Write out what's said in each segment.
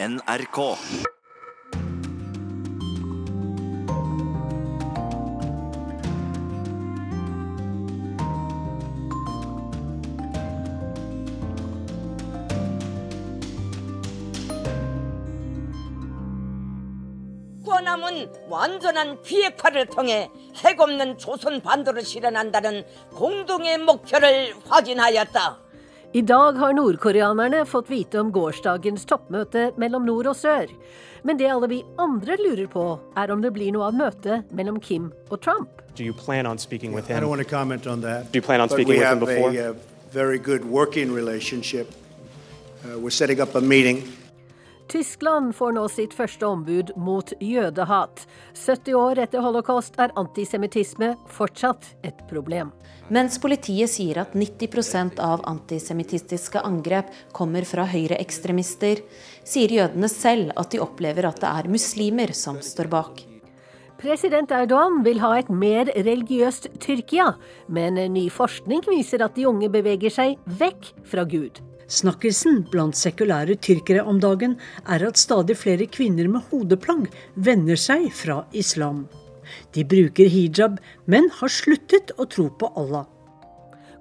NRK. 권함은 완전한 비핵화를 통해 핵 없는 조선 반도를 실현한다는 공동의 목표를 확인하였다. I dag har nordkoreanerne fått vite om gårsdagens toppmøte mellom nord og sør. Men det alle vi andre lurer på, er om det blir noe av møtet mellom Kim og Trump. Do you plan on speaking with I don't him? want to comment on that. Do you plan on speaking with him before? a uh, very good working relationship. Uh, we're setting up a meeting. Tyskland får nå sitt første ombud mot jødehat. 70 år etter holocaust er antisemittisme fortsatt et problem. Mens politiet sier at 90% av antisemittistiske angrep kommer fra høyreekstremister, sier jødene selv at de opplever at det er muslimer som står bak. President Erdogan vil ha et mer religiøst Tyrkia, men ny forskning viser at de unge beveger seg vekk fra Gud. Snakkelsen blant sekulære tyrkere om dagen er at stadig flere kvinner med hodeplagg vender seg fra islam. De bruker hijab, men har sluttet å tro på Allah.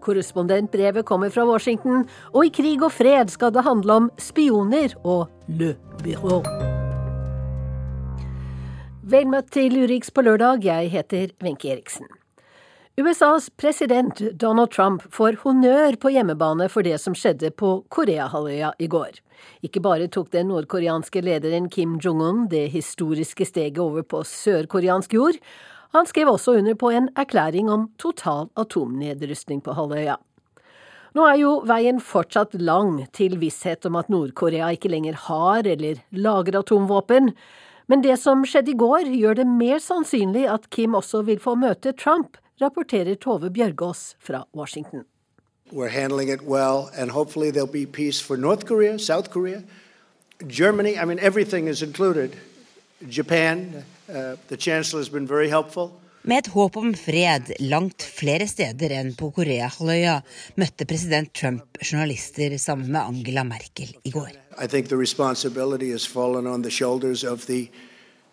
Korrespondentbrevet kommer fra Washington, og i krig og fred skal det handle om spioner og Le Bureau. Vel møtt til Urix på lørdag, jeg heter Wenche Eriksen. USAs president Donald Trump får honnør på hjemmebane for det som skjedde på Koreahalvøya i går. Ikke bare tok den nordkoreanske lederen Kim Jong-un det historiske steget over på sørkoreansk jord, han skrev også under på en erklæring om total atomnedrustning på halvøya. Nå er jo veien fortsatt lang til visshet om at Nord-Korea ikke lenger har eller lager atomvåpen, men det som skjedde i går gjør det mer sannsynlig at Kim også vil få møte Trump, rapporterer Tove Bjørgaas fra Washington. We're handling it well, and hopefully there'll be peace for North Korea, South Korea, Germany. I mean, everything is included. Japan, uh, the chancellor has been very helpful. Med et håp om fred langt flere steder enn på Koreahalvøya møtte president Trump journalister sammen med Angela Merkel i går. I think the responsibility has fallen on the shoulders of the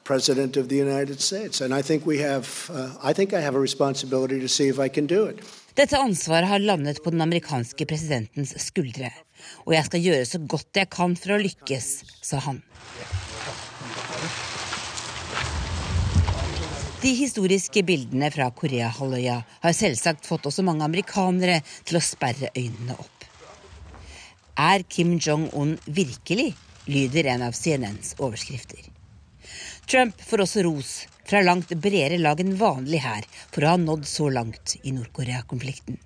president of the United States, and I think we have. Uh, I think I have a responsibility to see if I can do it. Dette ansvaret har landet på den amerikanske presidentens skuldre, og jeg skal gjøre så godt jeg kan for å lykkes, sa han. De historiske bildene fra Koreahalvøya har selvsagt fått også mange amerikanere til å sperre øynene opp. Er Kim Jong-un virkelig? lyder en av CNNs overskrifter. Trump får også ros fra langt bredere lag enn vanlig her for å ha nådd så langt i Nord-Korea-konflikten.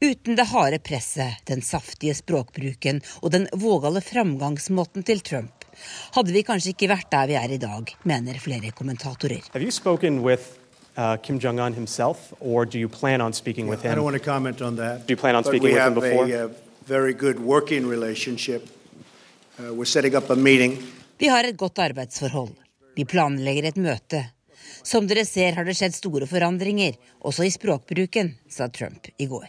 Uten det harde presset, den saftige språkbruken og den vågale framgangsmåten til Trump hadde vi kanskje ikke vært der vi er i dag, mener flere kommentatorer. Have you spoken with uh, Kim Jong Un himself, or do you plan on speaking with I don't want to comment on that. Do you plan on but speaking with him have a uh, very good working relationship. Uh, we're setting up a meeting. Vi har et godt arbeidsforhold. Vi planlegger et møte. Som dere ser har det skjedd store forandringer, også i språkbruken, sa Trump i går.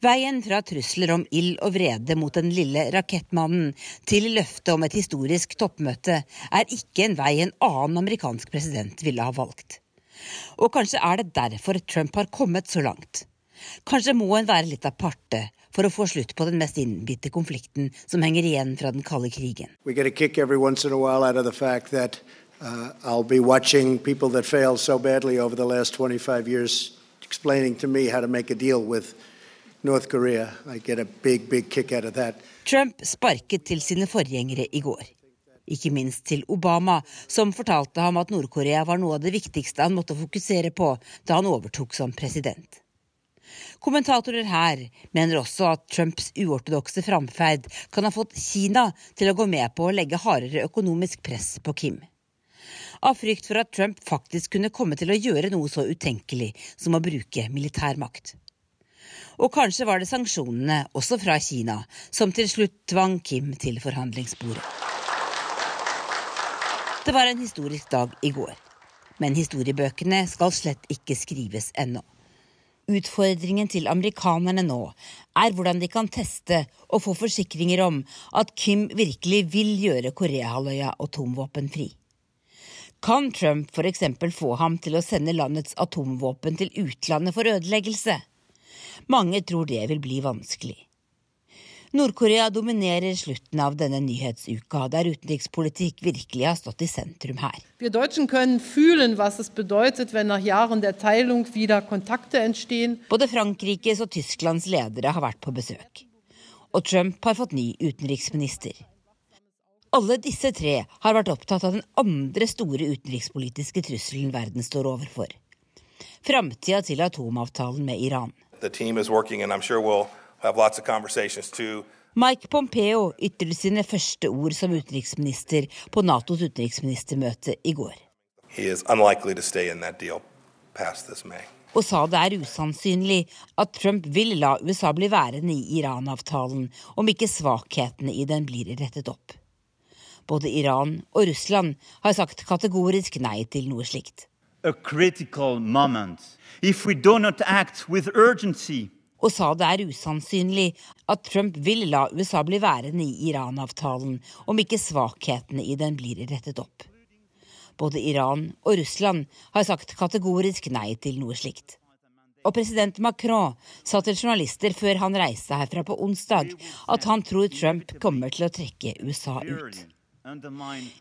Veien fra trusler om ild og vrede mot den lille rakettmannen til løftet om et historisk toppmøte er ikke en vei en annen amerikansk president ville ha valgt. Og kanskje er det derfor Trump har kommet så langt. Kanskje må en være litt aparte for å få slutt på den mest innbitte konflikten som henger igjen fra den kalde krigen. We get a kick every once in a while out uh, I'll be watching people that failed so badly over the last 25 years explaining to me how to make a deal with North Korea. I get a big, big kick out of that. Trump sparket til sine forgjengere i går. Ikke minst til Obama, som fortalte ham at Nord-Korea var noe av det viktigste han måtte fokusere på da han overtok som president. Kommentatorer her mener også at Trumps uortodokse framferd kan ha fått Kina til å gå med på å legge hardere økonomisk press på Kim. Av frykt for at Trump faktisk kunne komme til å gjøre noe så utenkelig som å bruke militærmakt. Og kanskje var det sanksjonene, også fra Kina, som til slutt tvang Kim til forhandlingsbordet. Det var en historisk dag i går, men historiebøkene skal slett ikke skrives ennå. Utfordringen til amerikanerne nå er hvordan de kan teste og få forsikringer om at Kim virkelig vil gjøre Koreahalvøya atomvåpenfri. Kan Trump f.eks. få ham til å sende landets atomvåpen til utlandet for ødeleggelse? Mange tror det vil bli vanskelig. Nord-Korea dominerer slutten av denne nyhetsuka, der utenrikspolitikk virkelig har stått i sentrum her. Vi Deutschen können fühlen, was es bedeutet, wenn nach Jahren der Teilung wieder Kontakte entstehen. Både Frankrikes og Tysklands ledere har vært på besøk. Og Trump har fått ny utenriksminister. Alle disse tre har vært opptatt av den andre store utenrikspolitiske trusselen verden står overfor. Framtida til atomavtalen med Iran. Working, sure we'll. Mike Pompeo ytret sine første ord som utenriksminister på Natos utenriksministermøte i går. Og sa det er usannsynlig at Trump vil la USA bli værende i Iran-avtalen om ikke svakhetene i den blir rettet opp. Både Iran og Russland har sagt kategorisk nei til noe slikt. Urgency, og sa det er usannsynlig at Trump vil la USA bli værende i Iran-avtalen om ikke svakhetene i den blir rettet opp. Både Iran og Russland har sagt kategorisk nei til noe slikt. Og president Macron sa til journalister før han reiste herfra på onsdag at han tror Trump kommer til å trekke USA ut.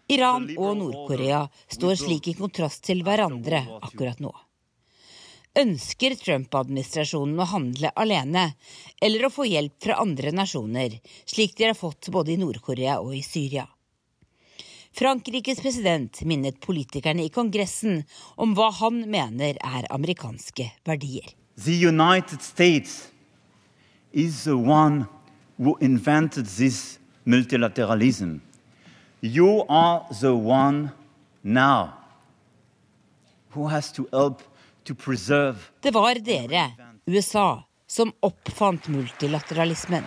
Iran og Nord-Korea står slik i kontrast til hverandre akkurat nå. Ønsker Trump-administrasjonen å handle alene, eller å få hjelp fra andre nasjoner, slik de har fått både i Nord-Korea og i Syria? Frankrikes president minnet politikerne i Kongressen om hva han mener er amerikanske verdier. The United States is the one who. You are the one now who has to help to preserve Det var dere, USA, som oppfant multilateralismen.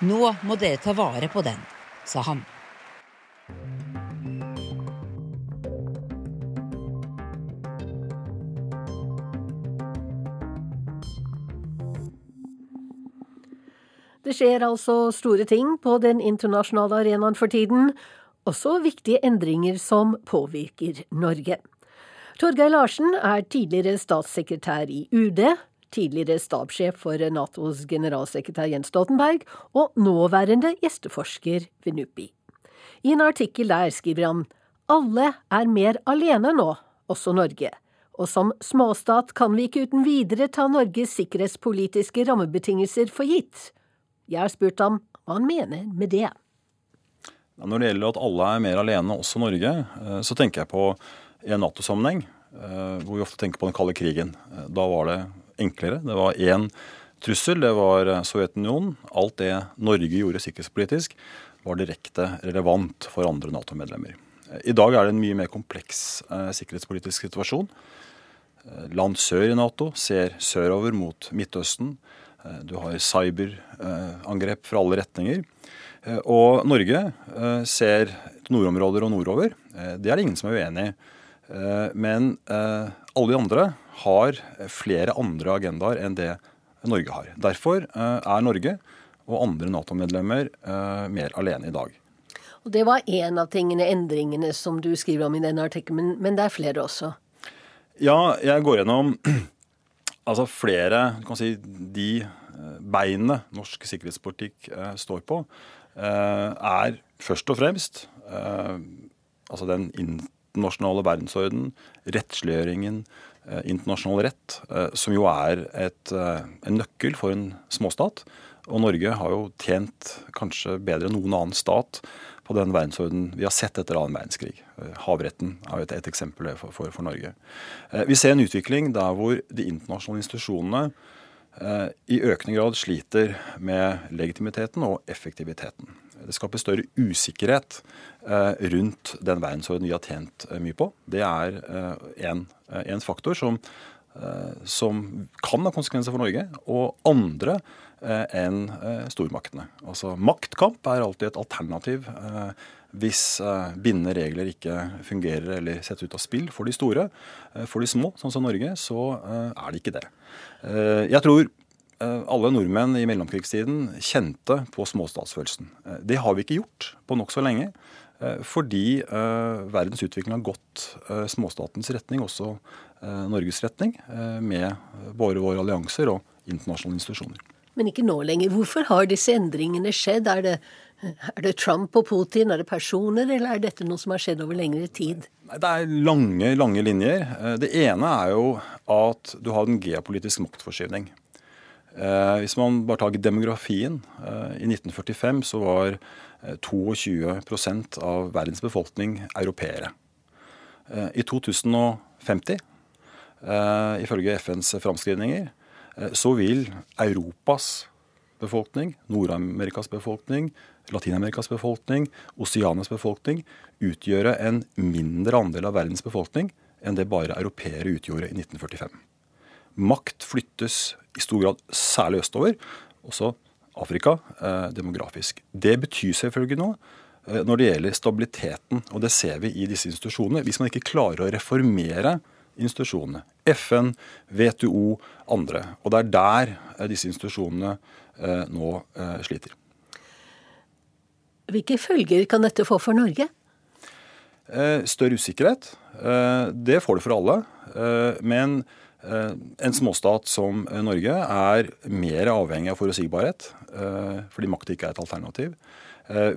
Nå må dere ta vare på den, sa han. Det skjer altså store ting på den internasjonale arenaen for tiden, også viktige endringer som påvirker Norge. Torgeir Larsen er tidligere statssekretær i UD, tidligere stabssjef for Natos generalsekretær Jens Stoltenberg og nåværende gjesteforsker ved NUPI. I en artikkel der skriver han alle er mer alene nå, også Norge. Og som småstat kan vi ikke uten videre ta Norges sikkerhetspolitiske rammebetingelser for gitt. Jeg har spurt ham hva han mener med det. Når det gjelder at alle er mer alene, også Norge, eh, så tenker jeg på i en Nato-sammenheng, eh, hvor vi ofte tenker på den kalde krigen. Eh, da var det enklere. Det var én trussel, det var Sovjetunionen. Alt det Norge gjorde sikkerhetspolitisk, var direkte relevant for andre Nato-medlemmer. I dag er det en mye mer kompleks sikkerhetspolitisk situasjon. Land sør i Nato ser sørover mot Midtøsten. Du har cyberangrep fra alle retninger. Og Norge ser nordområder og nordover. Det er det ingen som er uenig i. Men alle de andre har flere andre agendaer enn det Norge har. Derfor er Norge og andre Nato-medlemmer mer alene i dag. Og Det var én av tingene, endringene som du skriver om i denne artikkelen, men, men det er flere også? Ja, jeg går gjennom altså flere du kan si, De beinene norsk sikkerhetspolitikk eh, står på, eh, er først og fremst eh, altså den internasjonale verdensorden, rettsliggjøringen, internasjonal rett, som jo er et, en nøkkel for en småstat. Og Norge har jo tjent kanskje bedre enn noen annen stat på den verdensorden vi har sett etter annen verdenskrig. Havretten er jo et, et eksempel for, for, for, Norge. Vi ser en utvikling der hvor de internasjonale institusjonene i økende grad sliter med legitimiteten og effektiviteten. Det skaper større usikkerhet rundt den verdensorden vi har tjent mye på. Det er en faktor som som kan ha konsekvenser for Norge, og andre enn stormaktene. Altså Maktkamp er alltid et alternativ hvis bindende regler ikke fungerer eller settes ut av spill for de store. For de små, sånn som Norge, så er det ikke det. Jeg tror alle nordmenn i mellomkrigstiden kjente på småstatsfølelsen. Det har vi ikke gjort på nokså lenge. Eh, fordi eh, verdens utvikling har gått eh, småstatens retning, også Norges retning, med både våre allianser og internasjonale institusjoner. Men ikke nå lenger. Hvorfor har disse endringene skjedd? Er det, er det Trump og Putin, er det personer, eller er dette noe som har skjedd over lengre tid? Det er lange, lange linjer. Det ene er jo at du har en geopolitisk maktforskyvning. Hvis man bare tar demografien. I 1945 så var 22 eh, av verdens befolkning europeere. Eh, I 2050, eh, ifølge FNs framskrivninger, så vil Europas befolkning, Nord-Amerikas befolkning, Latin-Amerikas befolkning, Oseanias befolkning utgjøre en mindre andel av verdens befolkning enn det bare europeere utgjorde i 1945. Makt flyttes i stor grad særlig østover, også Afrika eh, demografisk. Det betyr selvfølgelig noe eh, når det gjelder stabiliteten, og det ser vi i disse institusjonene. Hvis man ikke klarer å reformere institusjonene, FN, WTO, andre. Og det er der eh, disse institusjonene nå sliter. Hvilke følger kan dette få for Norge? Større usikkerhet. Det får det for alle. Men Eh, en småstat som eh, Norge er mer avhengig av forutsigbarhet, eh, fordi makt ikke er et alternativ.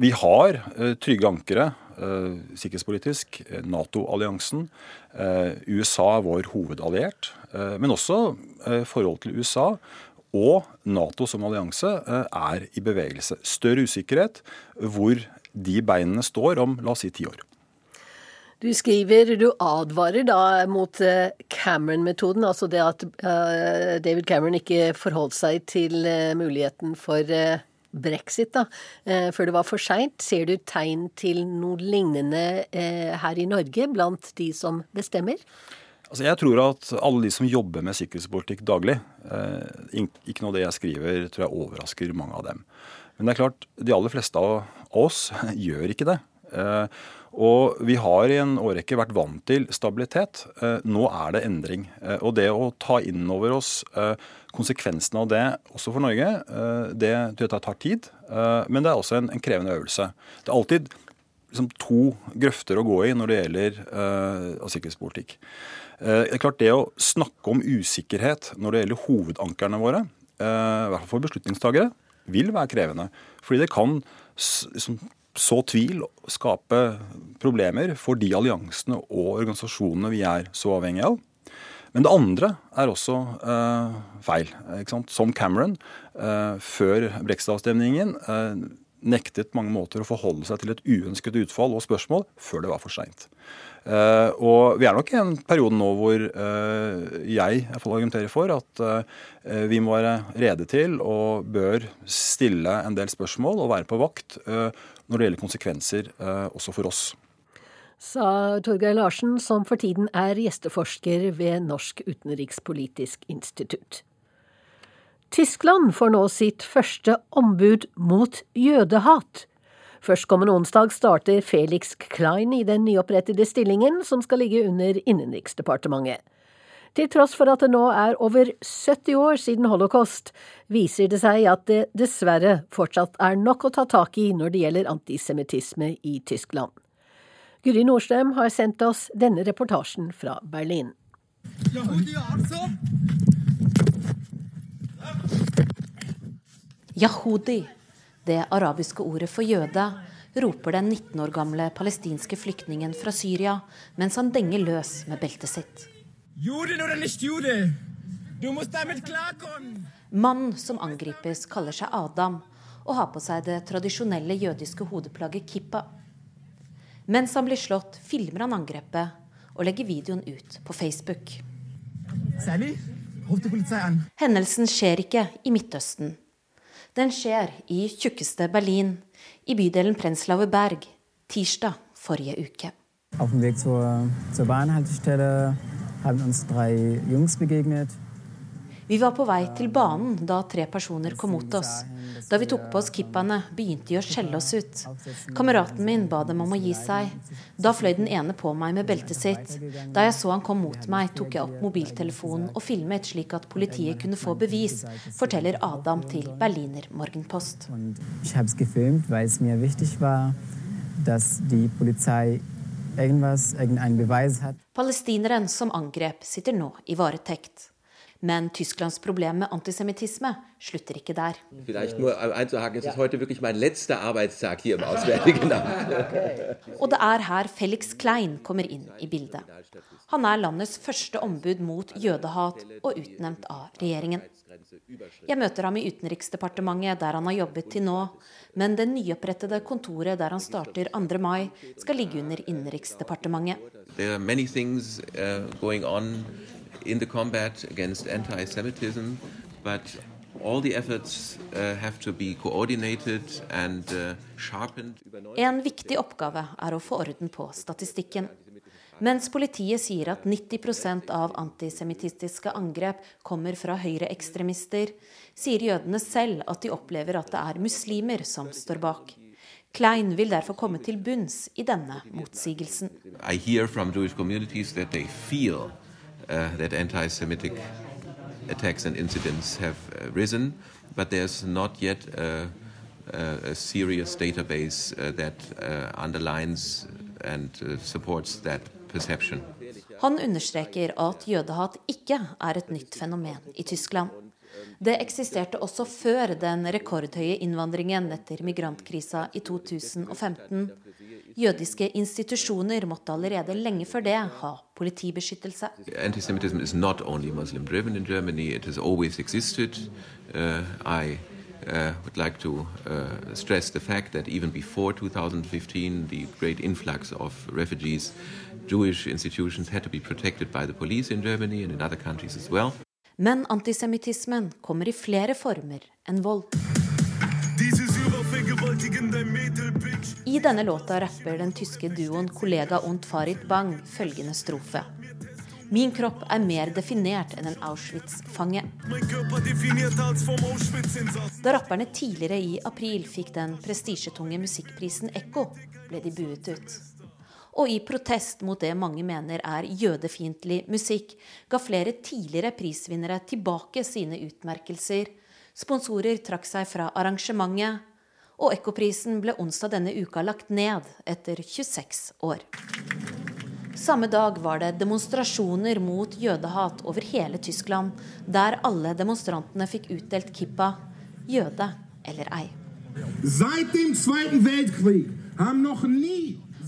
Vi har trygge ankere sikkerhetspolitisk. Nato-alliansen. USA er vår hovedalliert. Men også forholdet til USA og Nato som allianse er i bevegelse. Større usikkerhet hvor de beinene står om la oss si ti år. Du skriver, du advarer da mot eh, Cameron-metoden, altså det at eh, David Cameron ikke forholdt seg til eh, muligheten for brexit da, før det var for seint. Ser du tegn til noe lignende her i Norge blant de som bestemmer? Altså jeg tror at alle de som jobber med sikkerhetspolitikk daglig, ikke noe av det jeg skriver, tror jeg overrasker mange av dem. Men det er klart, de aller fleste av oss gjør ikke det. Og vi har i en årrekke vært vant til stabilitet. Eh, nå er det endring. Eh, og det å ta inn over oss eh, konsekvensene av det også for Norge, det tror jeg tar tid. Men det er også en, en krevende øvelse. Det er alltid liksom, to grøfter å gå i når det gjelder sikkerhetspolitikk. Uh, det er klart Det å snakke om usikkerhet når det gjelder hovedankerne våre, uh, i hvert fall for beslutningstagere, vil være krevende. Fordi det kan liksom, så tvil, skape problemer for de alliansene og organisasjonene vi er så avhengige av. Men det andre er også eh, feil. Som Cameron eh, før brexit-avstemningen eh, nektet mange måter å forholde seg til et uønsket utfall og spørsmål før det var for seint. Uh, og vi er nok i en periode nå hvor uh, jeg argumenterer for at uh, vi må være rede til og bør stille en del spørsmål og være på vakt når det gjelder konsekvenser også for oss. Sa Torgeir Larsen, som for tiden er gjesteforsker ved Norsk utenrikspolitisk institutt. Tyskland får nå sitt første ombud mot jødehat. Førstkommende onsdag starter Felix Klein i den nyopprettede stillingen, som skal ligge under Innenriksdepartementet. Til tross for at det nå er over 70 år siden holocaust, viser det seg at det dessverre fortsatt er nok å ta tak i når det gjelder antisemittisme i Tyskland. Guri Nordstrøm har sendt oss denne reportasjen fra Berlin. Yahudi, det arabiske ordet for jøde, roper den 19 år gamle palestinske flyktningen fra Syria mens han denger løs med beltet sitt. Mannen som angripes, kaller seg Adam og har på seg det tradisjonelle jødiske hodeplagget kippa. Mens han blir slått, filmer han angrepet og legger videoen ut på Facebook. Hendelsen skjer ikke i Midtøsten. Den skjer i tjukkeste Berlin, i bydelen Prenzlauer Berg, tirsdag forrige uke. Auf dem Weg zur, zur Bahnhaltestelle haben uns drei Jungs begegnet. Vi var på vei til banen da tre personer kom mot oss. Da vi tok på oss kippaene, begynte de å skjelle oss ut. Kameraten min ba dem om å gi seg. Da fløy den ene på meg med beltet sitt. Da jeg så han kom mot meg, tok jeg opp mobiltelefonen og filmet slik at politiet kunne få bevis, forteller Adam til Berliner Morgenpost. Jeg har gefilmt, weil es mir wichtig war, dass die Polizei. Palestineren som angrep, sitter nå i varetekt. Men Tysklands problem med antisemittisme slutter ikke der. Og det er her Felix Klein kommer inn i bildet. Han er landets første ombud mot jødehat og utnevnt av regjeringen. Jeg møter ham i Utenriksdepartementet, der han har jobbet til nå. Men det nyopprettede kontoret der han starter 2. mai, skal ligge under Innenriksdepartementet. In the combat against anti-Semitism, but all the efforts uh, have to be coordinated and uh, sharpened. En viktig oppgave er å få orden på statistikken. Mens politiet sier at 90% av antisemittistiske angrep kommer fra høyreekstremister, sier jødene selv at de opplever at det er muslimer som står bak. Klein vil derfor komme til bunns i denne motsigelsen. I hear from Jewish communities that they feel uh, that anti-Semitic attacks and incidents have uh, risen, but there's not yet a, a, a serious database that underlines and supports that perception. Han understreker at jødehat ikke er et nytt fenomen i Tyskland. Det eksisterte også før den rekordhøye innvandringen etter migrantkrisa i 2015. Jødiske institusjoner måtte allerede lenge før det ha politibeskyttelse. Antisemittisme is not only Muslim driven in Germany, it has always existed. Uh, I uh, would like to uh, stress the fact that even before 2015, the great influx of refugees, Jewish institutions had to be protected by the police in Germany and in other countries as well. Men antisemittismen kommer i flere former enn vold. I denne låta rapper den tyske duoen kollega und Farid Bang følgende strofe. Min kropp er mer definert enn en Auschwitz-fange. Da rapperne tidligere i april fikk den prestisjetunge musikkprisen Ekko, ble de buet ut. Og i protest mot det mange mener er jødefiendtlig musikk, ga flere tidligere prisvinnere tilbake sine utmerkelser. Sponsorer trakk seg fra arrangementet, og Ekkoprisen ble onsdag denne uka lagt ned etter 26 år. Samme dag var det demonstrasjoner mot jødehat over hele Tyskland, der alle demonstrantene fikk utdelt kippa, jøde eller ei.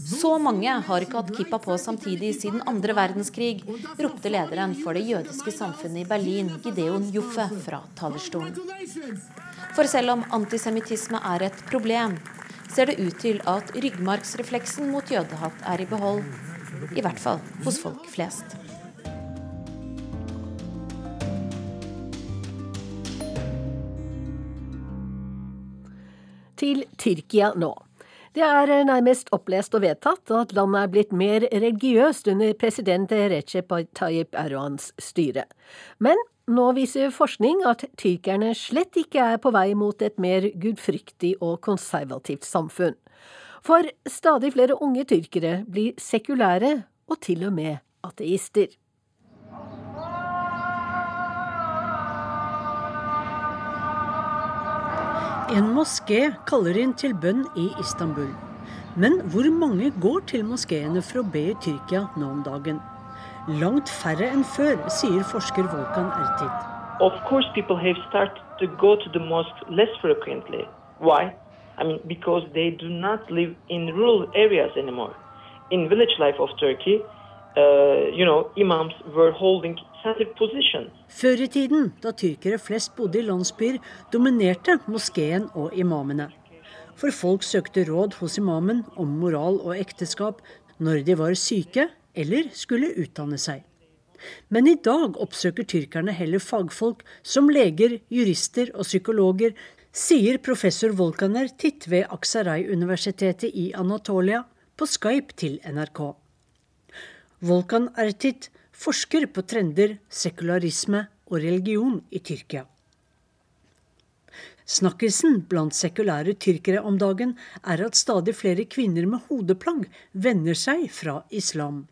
Så mange har ikke hatt kippa på samtidig siden andre verdenskrig, ropte lederen for det jødiske samfunnet i Berlin, Gideon Joffe, fra talerstolen. For selv om antisemittisme er et problem, ser det ut til at ryggmargsrefleksen mot jødehatt er i behold. I hvert fall hos folk flest. Til Tyrkia nå. Det er nærmest opplest og vedtatt at landet er blitt mer religiøst under president Recep Tayyip Erdogans styre. Men nå viser forskning at tyrkerne slett ikke er på vei mot et mer gudfryktig og konservativt samfunn. For stadig flere unge tyrkere blir sekulære og til og med ateister. En moské kaller inn til bønn i Istanbul. Men hvor mange går til moskeene for å be i Tyrkia nå om dagen? Langt færre enn før, sier forsker Volkan Ertid. Of course, people have started to go to the mosque less frequently. Why? I mean, because they do not live in rural areas anymore. In village life of Turkey, uh, you know, imams were holding før i tiden, da tyrkere flest bodde i landsbyer, dominerte moskeen og imamene. For folk søkte råd hos imamen om moral og ekteskap når de var syke eller skulle utdanne seg. Men i dag oppsøker tyrkerne heller fagfolk som leger, jurister og psykologer, sier professor Volkaner Titt ved Aksaray-universitetet i Anatolia på Skype til NRK. Volkan Ertit forsker på trender, sekularisme og religion i Tyrkia. Snakkisen blant sekulære tyrkere om dagen er at stadig flere kvinner med hodeplagg vender seg fra islam.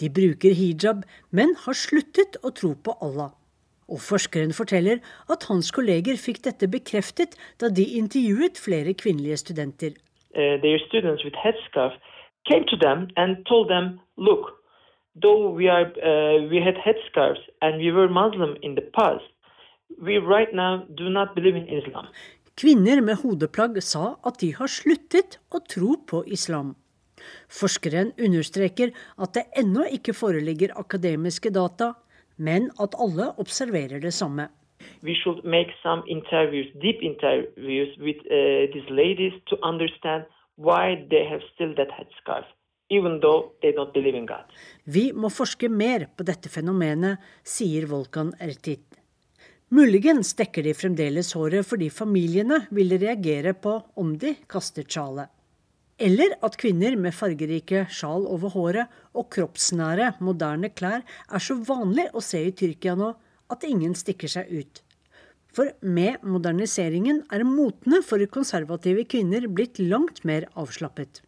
De bruker hijab, men har sluttet å tro på Allah. Og forskeren forteller at hans kolleger fikk dette bekreftet da de intervjuet flere kvinnelige studenter. Uh, their students with headscarf came to them and told them, look, though we are uh, we had headscarves and we were Muslim in the past, we right now do not believe in Islam. Kvinner med hodeplagg sa at de har sluttet å tro på islam. Forskeren understreker at det ennå ikke foreligger akademiske data, men at alle observerer det samme. We should make some interviews, deep interviews with uh, these ladies to understand why they have still that headscarf, even though they don't believe in God. Vi må forske mer på dette fenomenet, sier Volkan Ertit. Muligens dekker de fremdeles håret fordi familiene vil reagere på om de kaster sjalet. Eller at kvinner med fargerike sjal over håret og kroppsnære, moderne klær er så vanlig å se i Tyrkia nå at ingen stikker seg ut. For med moderniseringen er motene for konservative kvinner blitt langt mer avslappet.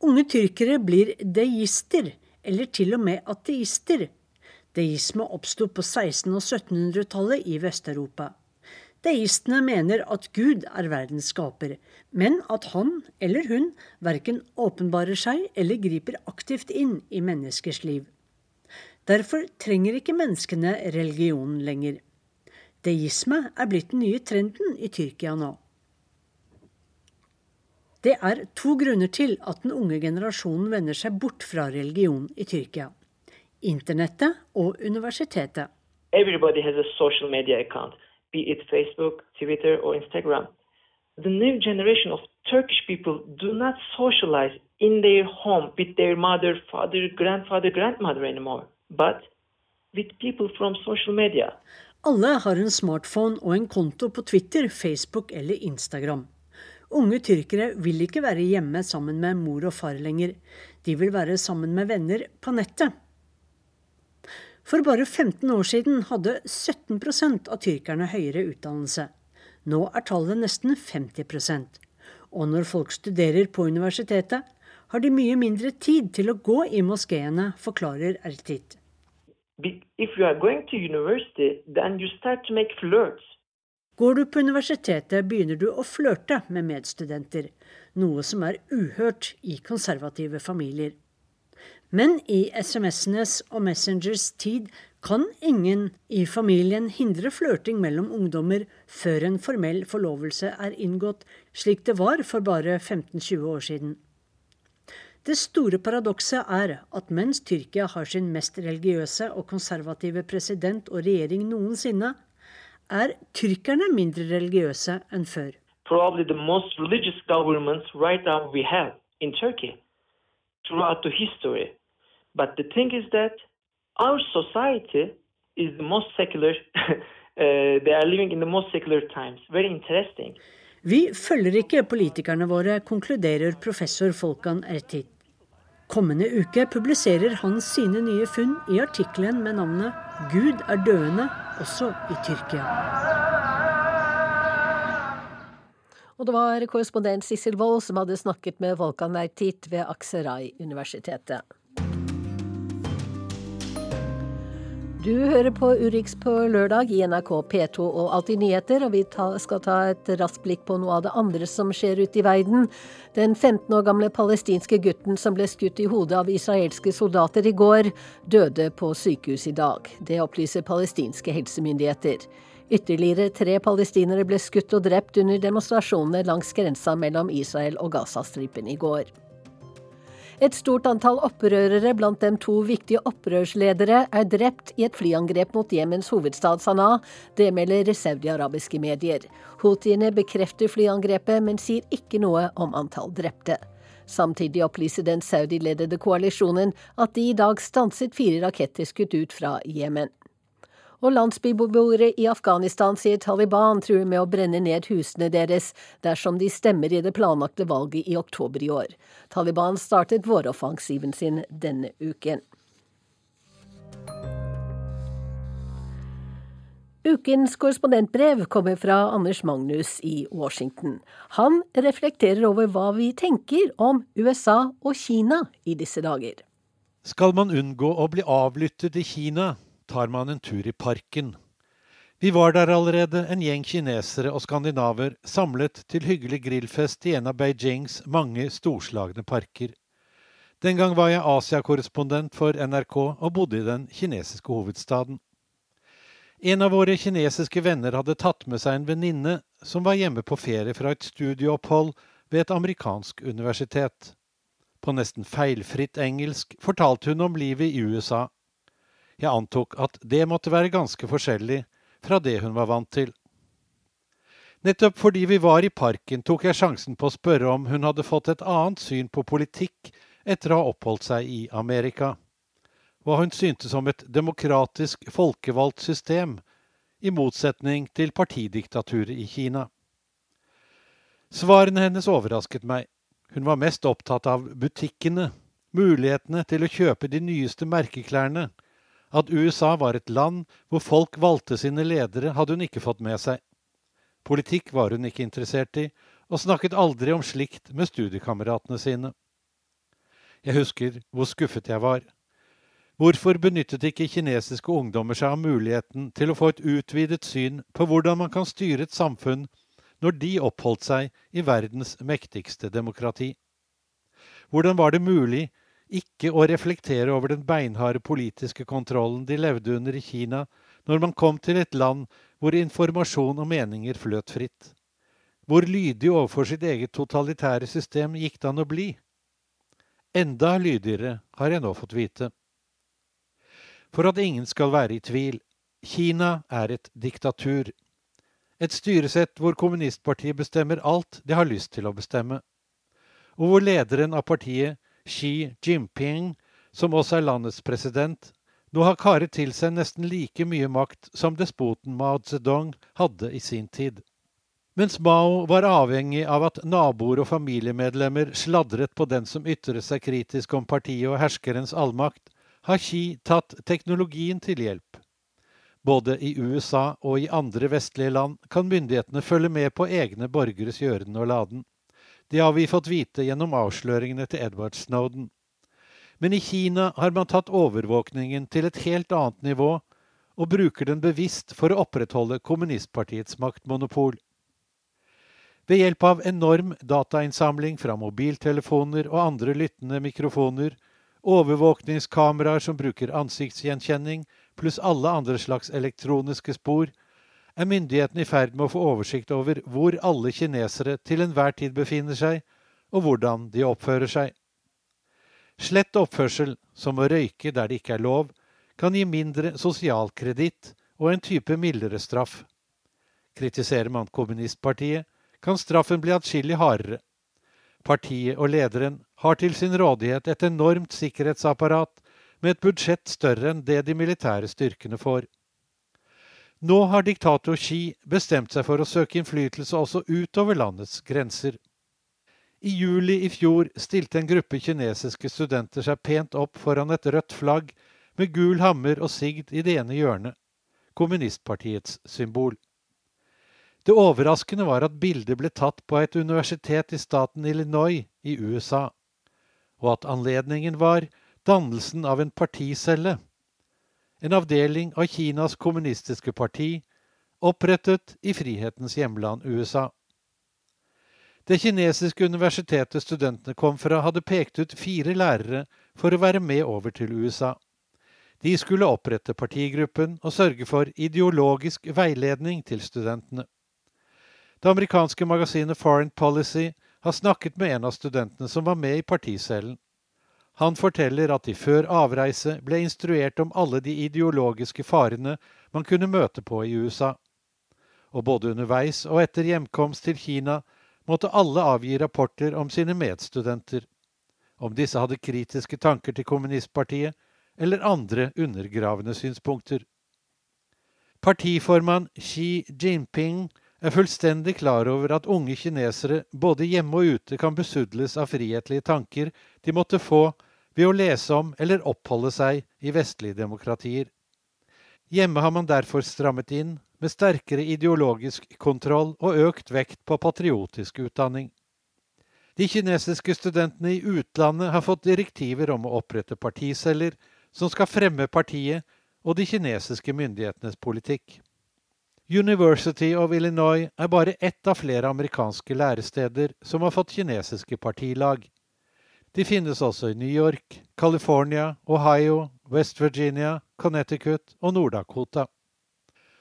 Unge tyrkere blir deister, eller til og med ateister, Deisme oppsto på 1600- og 1700-tallet i Vest-Europa. Deistene mener at Gud er verdens skaper, men at han eller hun verken åpenbarer seg eller griper aktivt inn i menneskers liv. Derfor trenger ikke menneskene religionen lenger. Deisme er blitt den nye trenden i Tyrkia nå. Det er to grunner til at den unge generasjonen vender seg bort fra religion i Tyrkia internettet og universitetet. Everybody has a social media account, be it Facebook, Twitter or Instagram. The new generation of Turkish people do not socialize in their home with their mother, father, grandfather, grandmother anymore, but with people from social media. Alle har en smartphone og en konto på Twitter, Facebook eller Instagram. Unge tyrkere vil ikke være hjemme sammen med mor og far lenger. De vil være sammen med venner på nettet. For bare 15 år siden hadde 17% av tyrkerne høyere utdannelse. Nå er tallet nesten 50% Og når folk studerer på universitetet, har de mye mindre tid til å gå i moskeene, forklarer Ertit. Går du på universitetet, begynner du å flørte med medstudenter, noe som er uhørt i konservative familier. Men i SMS-enes og Messengers tid kan ingen i familien hindre flørting mellom ungdommer før en formell forlovelse er inngått, slik det var for bare 15-20 år siden. Det store paradokset er at mens Tyrkia har sin mest religiøse og konservative president og regjering noensinne, er tyrkerne mindre religiøse enn før. Right. But the thing is that our society is the most secular. uh, they are living in the most secular times. Very interesting. Vi følger ikke politikerne våre, konkluderer professor Folkan Ertit. Kommende uke publiserer han sine nye funn i artikkelen med navnet 'Gud er døende også i Tyrkia'. Og det var korrespondent Sissel Wold som hadde snakket med Volkan Ertit ved Akserai-universitetet. Du hører på Urix på lørdag i NRK P2 og Alltid nyheter, og vi ta, skal ta et raskt blikk på noe av det andre som skjer ute i verden. Den 15 år gamle palestinske gutten som ble skutt i hodet av israelske soldater i går, døde på sykehus i dag. Det opplyser palestinske helsemyndigheter. Ytterligere tre palestinere ble skutt og drept under demonstrasjonene langs grensa mellom Israel og Gazastripen i går. Et stort antall opprørere, blant dem to viktige opprørsledere, er drept i et flyangrep mot Jemens hovedstad Sanaa. Det melder saudiarabiske medier. Houthiene bekrefter flyangrepet, men sier ikke noe om antall drepte. Samtidig opplyser den saudiledede koalisjonen at de i dag stanset fire raketter skutt ut fra Jemen. Og landsbyboere i Afghanistan sier Taliban truer med å brenne ned husene deres dersom de stemmer i det planlagte valget i oktober i år. Taliban startet våroffensiven sin denne uken. Ukens korrespondentbrev kommer fra Anders Magnus i Washington. Han reflekterer over hva vi tenker om USA og Kina i disse dager. Skal man unngå å bli avlyttet i Kina, tar man en tur i parken. Vi var der allerede, en gjeng kinesere og skandinaver, samlet til hyggelig grillfest i en av Beijings mange storslagne parker. Den gang var jeg Asia-korrespondent for NRK og bodde i den kinesiske hovedstaden. En av våre kinesiske venner hadde tatt med seg en venninne som var hjemme på ferie fra et studieopphold ved et amerikansk universitet. På nesten feilfritt engelsk fortalte hun om livet i USA. Jeg antok at det måtte være ganske forskjellig fra det hun var vant til. Nettopp fordi vi var i parken, tok jeg sjansen på å spørre om hun hadde fått et annet syn på politikk etter å ha oppholdt seg i Amerika hva hun syntes om et demokratisk, folkevalgt system, i motsetning til partidiktaturet i Kina. Svarene hennes overrasket meg. Hun var mest opptatt av butikkene, mulighetene til å kjøpe de nyeste merkeklærne. At USA var et land hvor folk valgte sine ledere, hadde hun ikke fått med seg. Politikk var hun ikke interessert i, og snakket aldri om slikt med studiekameratene sine. Jeg husker hvor skuffet jeg var. Hvorfor benyttet ikke kinesiske ungdommer seg av muligheten til å få et utvidet syn på hvordan man kan styre et samfunn når de oppholdt seg i verdens mektigste demokrati? Hvordan var det mulig ikke å reflektere over den beinharde politiske kontrollen de levde under i Kina, når man kom til et land hvor informasjon og meninger fløt fritt? Hvor lydig overfor sitt eget totalitære system gikk det an å bli? Enda lydigere har jeg nå fått vite. For at ingen skal være i tvil, Kina er et diktatur. Et styresett hvor kommunistpartiet bestemmer alt det har lyst til å bestemme. Og hvor lederen av partiet, Xi Jinping, som også er landets president, nå har karet til seg nesten like mye makt som despoten Mao Zedong hadde i sin tid. Mens Mao var avhengig av at naboer og familiemedlemmer sladret på den som ytret seg kritisk om partiet og herskerens allmakt, har Xi tatt teknologien til hjelp. Både i USA og i andre vestlige land kan myndighetene følge med på egne borgeres gjøren og laden. Det har vi fått vite gjennom avsløringene til Edward Snowden. Men i Kina har man tatt overvåkningen til et helt annet nivå, og bruker den bevisst for å opprettholde kommunistpartiets maktmonopol. Ved hjelp av enorm datainnsamling fra mobiltelefoner og andre lyttende mikrofoner overvåkningskameraer som bruker ansiktsgjenkjenning, pluss alle andre slags elektroniske spor, er myndighetene i ferd med å få oversikt over hvor alle kinesere til enhver tid befinner seg, og hvordan de oppfører seg. Slett oppførsel, som å røyke der det ikke er lov, kan gi mindre sosial kreditt og en type mildere straff. Kritiserer man kommunistpartiet, kan straffen bli atskillig hardere. Partiet og lederen har til sin rådighet et enormt sikkerhetsapparat med et budsjett større enn det de militære styrkene får. Nå har diktator Xi bestemt seg for å søke innflytelse også utover landets grenser. I juli i fjor stilte en gruppe kinesiske studenter seg pent opp foran et rødt flagg med gul hammer og sigd i det ene hjørnet, kommunistpartiets symbol. Det overraskende var at bildet ble tatt på et universitet i staten Illinois i USA, og at anledningen var dannelsen av en particelle, en avdeling av Kinas kommunistiske parti, opprettet i frihetens hjemland USA. Det kinesiske universitetet studentene kom fra, hadde pekt ut fire lærere for å være med over til USA. De skulle opprette partigruppen og sørge for ideologisk veiledning til studentene. Det amerikanske magasinet Foreign Policy har snakket med en av studentene som var med i particellen. Han forteller at de før avreise ble instruert om alle de ideologiske farene man kunne møte på i USA. Og både underveis og etter hjemkomst til Kina måtte alle avgi rapporter om sine medstudenter. Om disse hadde kritiske tanker til kommunistpartiet eller andre undergravende synspunkter. Partiformann Xi Jinping er fullstendig klar over at unge kinesere både hjemme og ute kan besudles av frihetlige tanker de måtte få ved å lese om eller oppholde seg i vestlige demokratier. Hjemme har man derfor strammet inn, med sterkere ideologisk kontroll og økt vekt på patriotisk utdanning. De kinesiske studentene i utlandet har fått direktiver om å opprette particeller som skal fremme partiet og de kinesiske myndighetenes politikk. University of Illinois er bare ett av flere amerikanske læresteder som har fått kinesiske partilag. De finnes også i New York, California, Ohio, West Virginia, Connecticut og Nord-Dakota.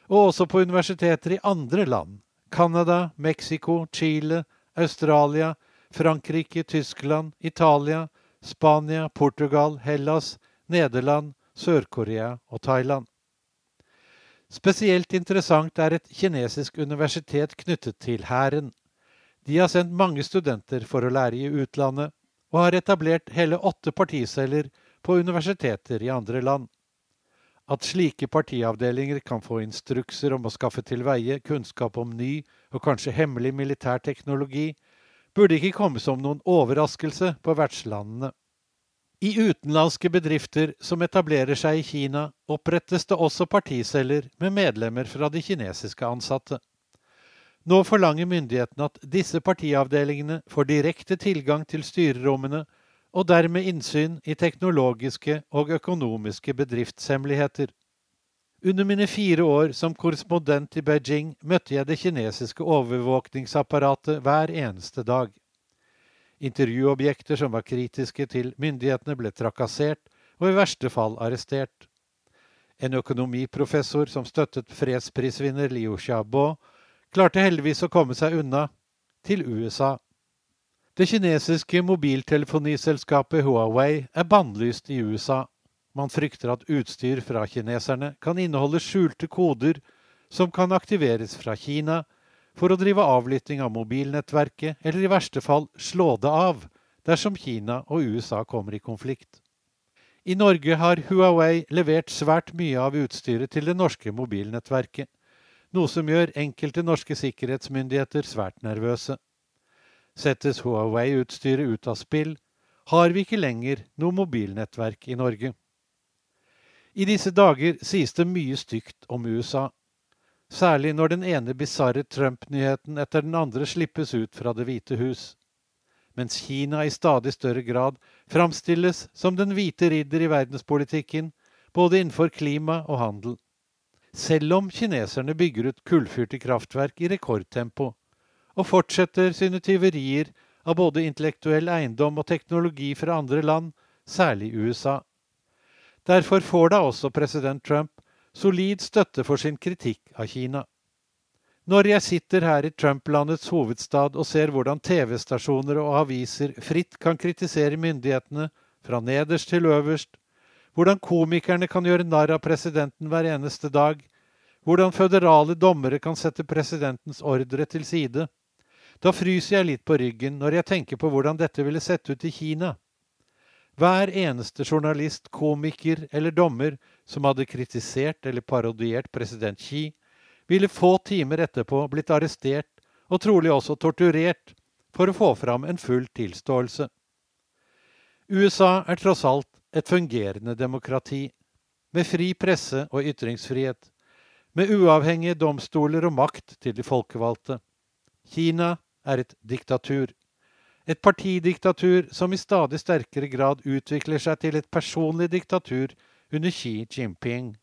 Og også på universiteter i andre land. Canada, Mexico, Chile, Australia, Frankrike, Tyskland, Italia, Spania, Portugal, Hellas, Nederland, Sør-Korea og Thailand. Spesielt interessant er et kinesisk universitet knyttet til hæren. De har sendt mange studenter for å lære i utlandet, og har etablert hele åtte particeller på universiteter i andre land. At slike partiavdelinger kan få instrukser om å skaffe til veie kunnskap om ny og kanskje hemmelig militær teknologi, burde ikke komme som noen overraskelse på vertslandene. I utenlandske bedrifter som etablerer seg i Kina, opprettes det også particeller med medlemmer fra de kinesiske ansatte. Nå forlanger myndighetene at disse partiavdelingene får direkte tilgang til styrerommene, og dermed innsyn i teknologiske og økonomiske bedriftshemmeligheter. Under mine fire år som korrespondent i Beijing møtte jeg det kinesiske overvåkningsapparatet hver eneste dag. Intervjuobjekter som var kritiske til myndighetene, ble trakassert og i verste fall arrestert. En økonomiprofessor som støttet fredsprisvinner Liu Xiaobo, klarte heldigvis å komme seg unna til USA. Det kinesiske mobiltelefoniselskapet Huawei er bannlyst i USA. Man frykter at utstyr fra kineserne kan inneholde skjulte koder som kan aktiveres fra Kina for å drive avlytting av mobilnettverket, eller i verste fall slå det av dersom Kina og USA kommer i konflikt. I Norge har Huawei levert svært mye av utstyret til det norske mobilnettverket, noe som gjør enkelte norske sikkerhetsmyndigheter svært nervøse. Settes Huawei-utstyret ut av spill, har vi ikke lenger noe mobilnettverk i Norge. I disse dager sies det mye stygt om USA, Særlig når den ene bisarre Trump-nyheten etter den andre slippes ut fra Det hvite hus. Mens Kina i stadig større grad framstilles som den hvite ridder i verdenspolitikken, både innenfor klima og handel. Selv om kineserne bygger ut kullfyrte kraftverk i rekordtempo, og fortsetter sine tyverier av både intellektuell eiendom og teknologi fra andre land, særlig USA. Derfor får da også president Trump solid støtte for sin kritikk av Kina. Når jeg sitter her i Trump-landets hovedstad og ser hvordan TV-stasjoner og aviser fritt kan kritisere myndighetene fra nederst til øverst, hvordan komikerne kan gjøre narr av presidenten hver eneste dag, hvordan føderale dommere kan sette presidentens ordre til side, da fryser jeg litt på ryggen når jeg tenker på hvordan dette ville sett ut i Kina. Hver eneste journalist, komiker eller dommer som hadde kritisert eller parodiert president Xi, ville få timer etterpå blitt arrestert og trolig også torturert for å få fram en full tilståelse. USA er tross alt et fungerende demokrati, med fri presse og ytringsfrihet, med uavhengige domstoler og makt til de folkevalgte. Kina er et diktatur. Et partidiktatur som i stadig sterkere grad utvikler seg til et personlig diktatur under Xi Jinping.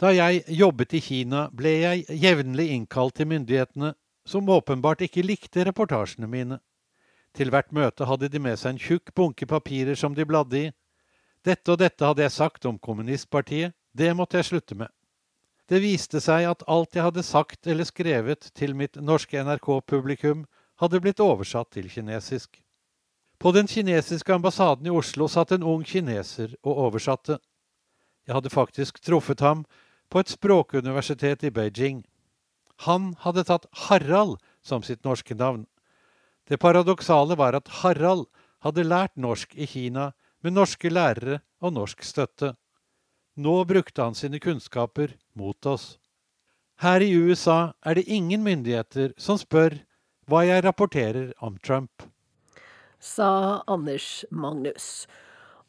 Da jeg jobbet i Kina, ble jeg jevnlig innkalt til myndighetene, som åpenbart ikke likte reportasjene mine. Til hvert møte hadde de med seg en tjukk bunke papirer som de bladde i. Dette og dette hadde jeg sagt om kommunistpartiet, det måtte jeg slutte med. Det viste seg at alt jeg hadde sagt eller skrevet til mitt norske NRK-publikum, hadde blitt oversatt til kinesisk. På den kinesiske ambassaden i Oslo satt en ung kineser og oversatte. Jeg hadde faktisk truffet ham på et språkuniversitet i Beijing. Han hadde tatt Harald som sitt norske navn. Det paradoksale var at Harald hadde lært norsk i Kina med norske lærere og norsk støtte. Nå brukte han sine kunnskaper mot oss. Her i USA er det ingen myndigheter som spør hva jeg rapporterer om Trump. Sa Anders Magnus.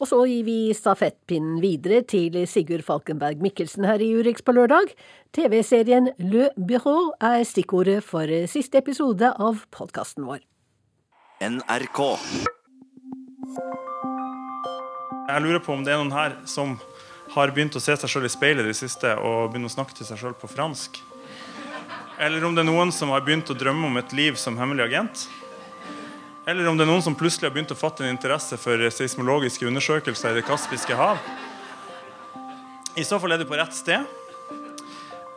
Og så gir vi stafettpinnen videre til Sigurd Falkenberg Mikkelsen her i Urix på lørdag. TV-serien Le Bureau er stikkordet for siste episode av podkasten vår. NRK. Jeg lurer på om det er noen her som har begynt å se seg sjøl i speilet i det siste og begynne å snakke til seg sjøl på fransk. Eller om det er noen som har begynt å drømme om et liv som hemmelig agent. Eller om det er noen som plutselig har begynt å fatte en interesse for seismologiske undersøkelser i Det kaspiske hav. I så fall er du på rett sted.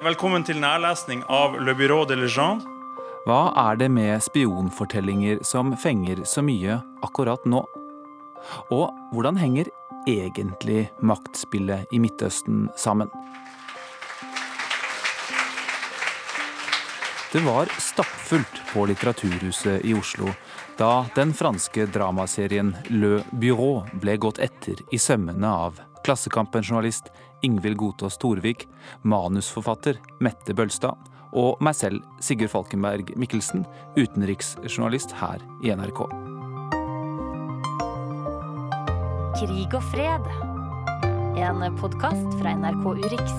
Velkommen til nærlesning av Le Bureau de Legende. Hva er det med spionfortellinger som fenger så mye akkurat nå? Og hvordan henger egentlig maktspillet i Midtøsten sammen? Det var stappfullt på Litteraturhuset i Oslo da den franske dramaserien Le Bureau ble gått etter i sømmene av Klassekampen-journalist Ingvild Godtås Torvik, manusforfatter Mette Bølstad og meg selv, Sigurd Falkenberg Mikkelsen, utenriksjournalist her i NRK. Krig og fred. En podkast fra NRK Urix.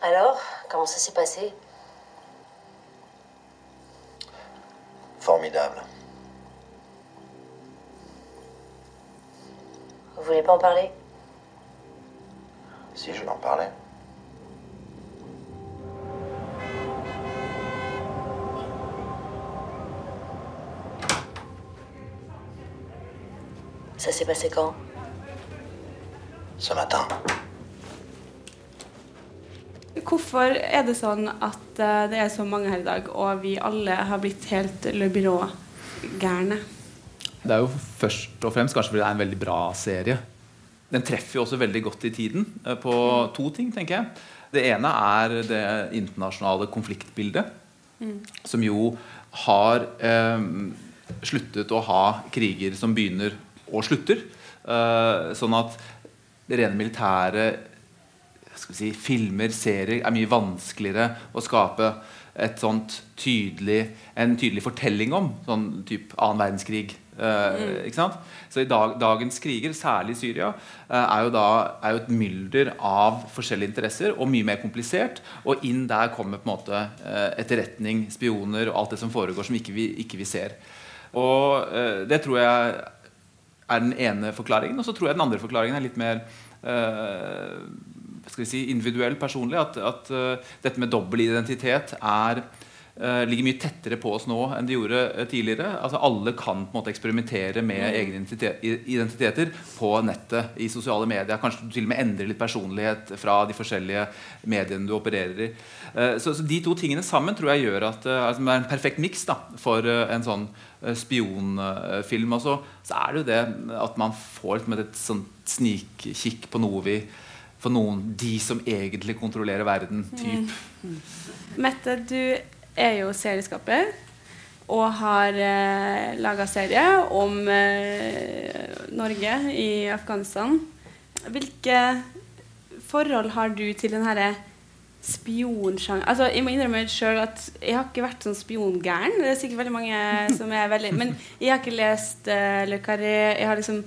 Alors, comment ça s'est passé? Formidable. Vous voulez pas en parler? Si je vais en parler. Ça s'est passé quand Ce matin. Hvorfor er det sånn at eh, det er så mange her i dag, og vi alle har blitt helt Le Byrå-gærne? Det er jo først og fremst kanskje fordi det er en veldig bra serie. Den treffer jo også veldig godt i tiden eh, på to ting, tenker jeg. Det ene er det internasjonale konfliktbildet, Mm. som jo har eh, sluttet å ha kriger som begynner og slutter. Eh, sånn at det rene militære si, filmer, serier, er mye vanskeligere å skape et sånt tydelig, en tydelig fortelling om. Sånn type annen verdenskrig. Eh, Mm. ikke sant? Så i dag, dagens kriger, særlig i Syria, eh, er jo da er jo et mylder av forskjellige interesser og mye mer komplisert. Og inn der kommer på en måte eh, etterretning, spioner og alt det som foregår som ikke vi ikke vi ser. Og eh, det tror jeg er den ene forklaringen. Og så tror jeg den andre forklaringen er litt mer uh, skal vi si, individuell, personlig. At, at uh, dette med dobbel identitet er, ligger mye tettere på oss nå enn de gjorde eh, tidligere. Altså Alle kan på en måte eksperimentere med Mm. egne identiteter på nettet, i sosiale medier. Kanskje du til og med endre litt personlighet fra de forskjellige mediene du opererer i. Eh, Så, så de to tingene sammen tror jeg gjør at eh, altså, det er en perfekt miks for eh, en sånn eh, spionfilm. Og så, så er det jo det at man får med et sånt snikkikk på noe vi for noen De som egentlig kontrollerer verden. Typ. Mm. Mette, du er jo serieskaper og har eh, laga serie om eh, Norge i Afghanistan. Hvilke forhold har du til den herre spionsjanger Altså, jeg må innrømme sjøl at jeg har ikke vært sånn spiongæren. Det er sikkert veldig mange som er veldig Men jeg har ikke lest uh, Le Carré. Jeg har liksom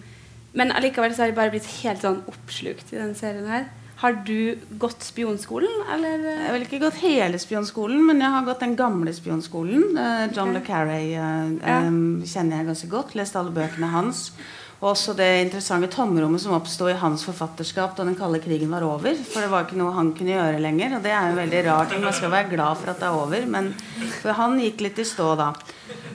Men allikevel så har jeg bare blitt helt sånn oppslukt i den serien her. Har du gått spionskolen, eller? Jeg har ikke gått hele spionskolen, men jeg har gått den gamle spionskolen. Eh, John okay. le Carrey eh, Ja. um, kjenner jeg ganske godt. Lest alle bøkene hans. Og også det interessante tomrommet som oppsto i hans forfatterskap da den kalde krigen var over. For det var ikke noe han kunne gjøre lenger. Og det er jo veldig rart. Man skal være glad for at det er over. Men for han gikk litt i stå da.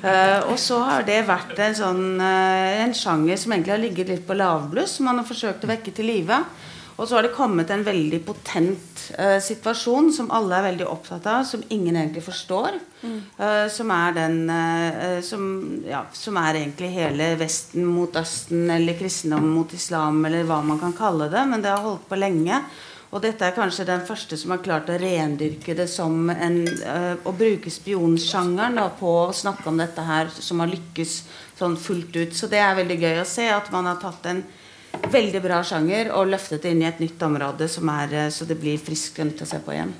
Uh, og så har det vært en, sånn, uh, en sjanger som egentlig har ligget litt på lavbluss, som han har forsøkt å vekke til live. Og så har det kommet en veldig potent eh, situasjon som alle er veldig opptatt av, som ingen egentlig forstår. Mm. Eh, som er den eh, som, ja, som er egentlig hele Vesten mot Østen, eller kristendom mot islam, eller hva man kan kalle det. Men det har holdt på lenge. Og dette er kanskje den første som har klart å rendyrke det som en eh, Å bruke spionsjangeren da, på å snakke om dette her, som har lykkes sånn fullt ut. Så det er veldig gøy å se at man har tatt en veldig bra sjanger og løftet det inn i et nytt område som er, eh, så det blir friskt og nytt å se på igjen.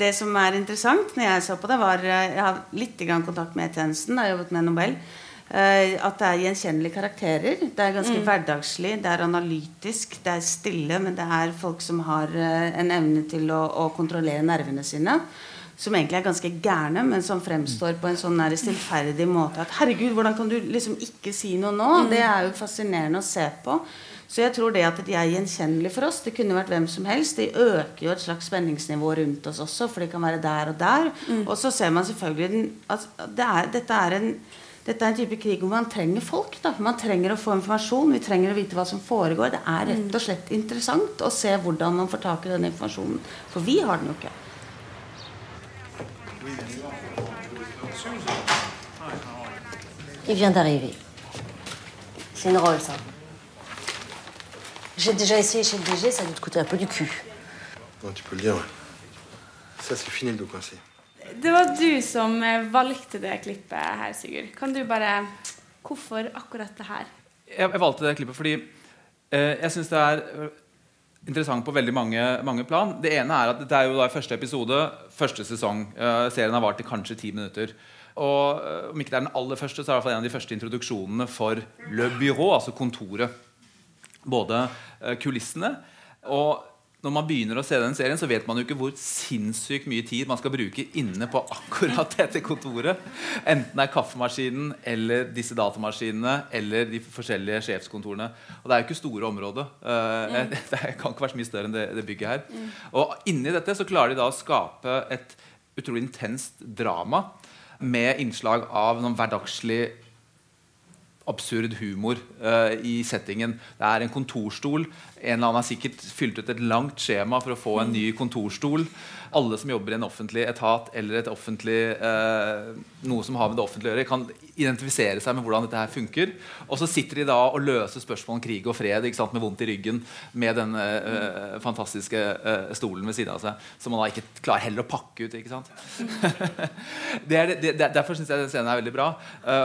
Det som er interessant når jeg så på det, var eh, Jeg har litt kontakt med E-tjenesten. Har jobbet med Nobel. Eh, at det er gjenkjennelige karakterer. Det er ganske Mm. hverdagslig, det er analytisk, det er stille, men det er folk som har en evne til å, å kontrollere nervene sine. Som egentlig er ganske gærne, men som fremstår på en sånn stillferdig måte at herregud, hvordan kan du liksom ikke si noe nå? Mm. Det er jo fascinerende å se på. Så jeg tror det at de er gjenkjennelige for oss, det kunne vært hvem som helst. De øker jo et slags spenningsnivå rundt oss også, for de kan være der og der. Mm. Og så ser man selvfølgelig den, at det er, dette er en dette er en type krig hvor man trenger folk. Da. Man trenger å få informasjon. Vi trenger å vite hva som foregår. Det er rett og slett interessant å se hvordan man får tak i den informasjonen. For vi har den jo ikke. Il vient d'arriver. C'est une rôle, hein. J'ai déjà essayé chez le DG, ça doit te coûter un peu du cul. Non, tu peux le dire, ouais. Ça, c'est fini le dos coincé. Det var du som eh, valgte det klippet her, Sigurd. Kan du bare Hvorfor akkurat det her? jeg, jeg valgte det klippet fordi eh, jeg syns det er eh, interessant på veldig mange, mange plan. Det ene er at det er jo da første episode, første sesong. Eh, serien har vart i kanskje ti minutter. Og eh, Om ikke det er den aller første, så er det i hvert fall en av de første introduksjonene for Le Bureau, altså kontoret. Både eh, kulissene og når man begynner å se den serien, så vet man jo ikke hvor sinnssykt mye tid man skal bruke inne på akkurat dette kontoret. Enten det er kaffemaskinen eller disse datamaskinene eller de forskjellige sjefskontorene. Og det er jo ikke store områder. Eh. Det kan ikke være så mye større enn det, det bygget her. Mm. Og inni dette så klarer de da å skape et utrolig intenst drama med innslag av noen hverdagslig absurd humor uh, i settingen. Det er en kontorstol. En eller annen har sikkert fylt ut et langt skjema for å få en ny kontorstol. Alle som jobber i en offentlig etat eller et offentlig, uh, noe som har med det offentlige å gjøre, kan identifisere seg med hvordan dette her funker. Og så sitter de da og løser spørsmål om krig og fred sant, med vondt i ryggen med den uh, fantastiske stolen ved siden av seg, som man da ikke klarer heller å pakke ut. ikke sant? det er, det, det, derfor syns jeg den scenen er veldig bra.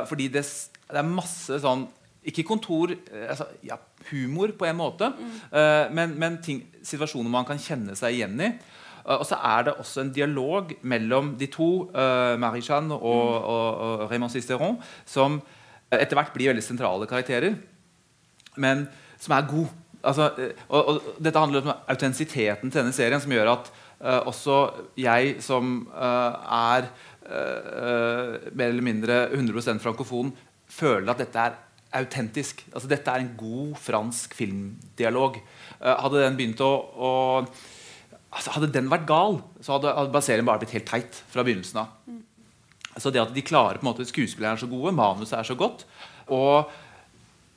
fordi det, det er masse sånn Ikke kontor eh, altså, ja, Humor på en måte, eh, men, men ting, situasjoner man kan kjenne seg igjen i. Uh, og så er det også en dialog mellom de to, uh, Marie-Jeanne og, og, og Raymond Sisteron, som etter hvert blir veldig sentrale karakterer, men som er god. Altså, og, og dette handler om autentisiteten til denne serien, som gjør at uh, også jeg som uh, er uh, mer eller mindre 100% frankofon, føler at dette er autentisk. Altså, dette er en god fransk filmdialog. Eh, hadde den begynt å, å altså, Hadde den vært gal, så hadde, hadde serien bare blitt helt teit fra begynnelsen av. Så det at de klarer på en måte Skuespillerne er så gode, manuset er så godt. Og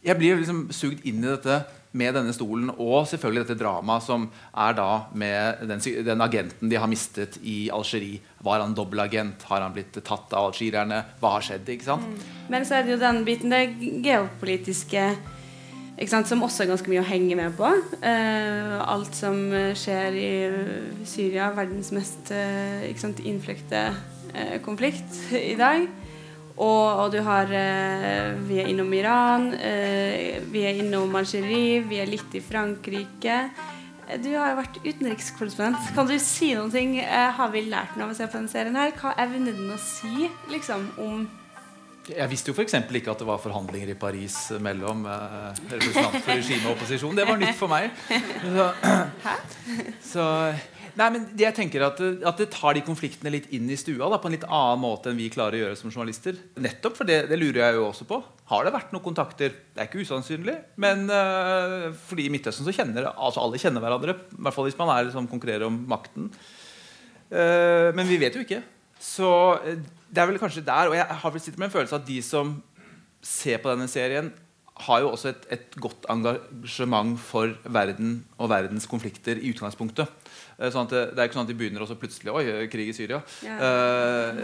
jeg blir liksom sugd inn i dette med denne stolen og selvfølgelig dette dramaet som er da med den, den agenten de har mistet i Algerie. Var han dobbeltagent? Har han blitt tatt av algerierne? Hva har skjedd? ikke sant? Men så er det jo den biten, det geopolitiske, ikke sant, som også er ganske mye å henge med på. Uh, alt som skjer i Syria, verdens mest uh, innfløkte uh, konflikt i dag. Og, og du har eh, Vi er innom Iran, eh, vi er innom Algerie, vi er litt i Frankrike. Eh, Du har jo vært utenrikskorrespondent. Kan du si noen ting? Eh, har vi lært noe av å se på denne serien? her? Hva evner den å si liksom, om Jeg visste jo f.eks. ikke at det var forhandlinger i Paris mellom eh, representanter for regime og opposisjon. Det var nytt for meg. Så, så Nei, men Jeg tenker at at det tar de konfliktene litt inn i stua da, på en litt annen måte enn vi klarer å gjøre som journalister. Nettopp for det, det lurer jeg jo også på. Har det vært noen kontakter? Det er ikke usannsynlig. Men uh, fordi i Midtøsten så kjenner altså alle kjenner hverandre. I hvert fall hvis man er liksom, konkurrerer om makten. Uh, men vi vet jo ikke. Så eh, det er vel kanskje der. Og jeg har vel sittet med en følelse av at de som ser på denne serien, har jo også et, et godt engasjement for verden og verdens konflikter i utgangspunktet. Sånn det, det er ikke sånn at de begynner også plutselig Oi, krig i Syria. Ja. Eh,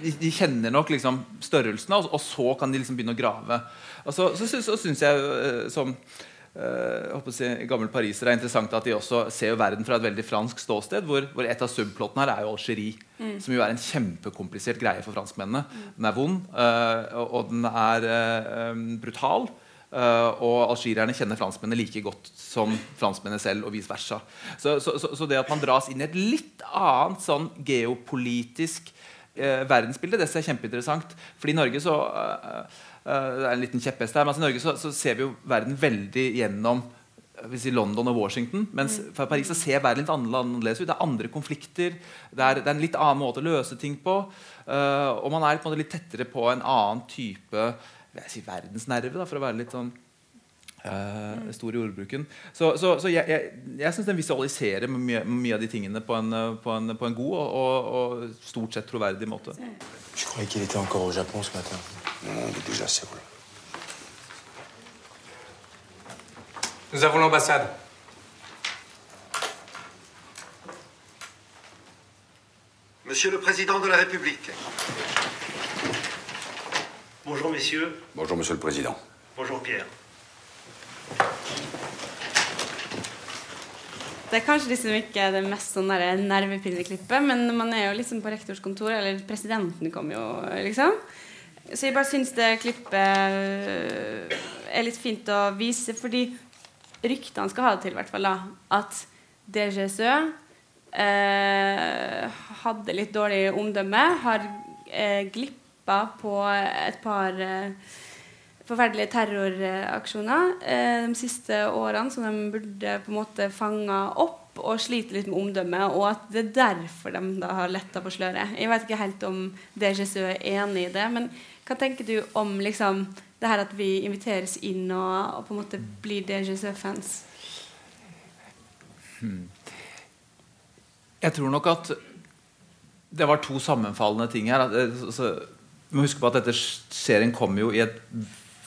de, de kjenner nok liksom størrelsen, og, og så kan de liksom begynne å grave. Og så, så, så, så syns jeg eh, som uh, si, gammel pariser er interessant at de også ser verden fra et veldig fransk ståsted, hvor, hvor et av subplottene her er jo Algerie. Mm. Som jo er en kjempekomplisert greie for franskmennene. Den er vond, uh, og, og den er uh, brutal. Eh, og algerierne kjenner franskmennene like godt som franskmennene selv, og vice versa. Så, så, så, så det at man dras inn i et litt annet sånn geopolitisk eh, verdensbilde, det ser er kjempeinteressant. fordi i Norge så eh, Uh, det er en liten kjepphest her. Men altså, i Norge så, så, ser vi jo verden veldig gjennom si London og Washington. Mens mm. fra Paris så ser verden litt annerledes ut. Det er andre konflikter. Det er, det er en litt annen måte å løse ting på. Uh, og man er på litt tettere på en annen type si, verdensnerve, da, for å være litt sånn uh, stor i ordbruken. Så, så, så jeg, jeg, jeg syns den visualiserer mye, mye, av de tingene på en, på en, på en god og, og, og, stort sett troverdig måte. Je croyais qu'il était encore au Japon ce matin. Non, il est déjà à Séoul. Nous avons l'ambassade. Monsieur le Président de la République. Bonjour, messieurs. Bonjour, Monsieur le Président. Bonjour, Pierre. Det er kanskje liksom ikke det mest sånn nervepirrende klippet, men man er jo liksom på rektors kontor, eller presidenten kommer jo, liksom. Så jeg bare syns det klippet er litt fint å vise, fordi ryktene skal ha det til, i hvert fall, da, at DGSØ eh, hadde litt dårlig omdømme, har eh, glippa på et par eh, forferdelige terroraksjoner eh, de siste årene som de burde på en måte fanga opp og slite litt med omdømmet, og at det er derfor de da har letta på sløret. Jeg vet ikke helt om DGSØ er enig i det, men hva tenker du om liksom, det her at vi inviteres inn og, og på en måte blir DGSØ-fans? Hmm. Jeg tror nok at det var to sammenfallende ting her. Altså, vi må huske på at dette serien kommer jo i et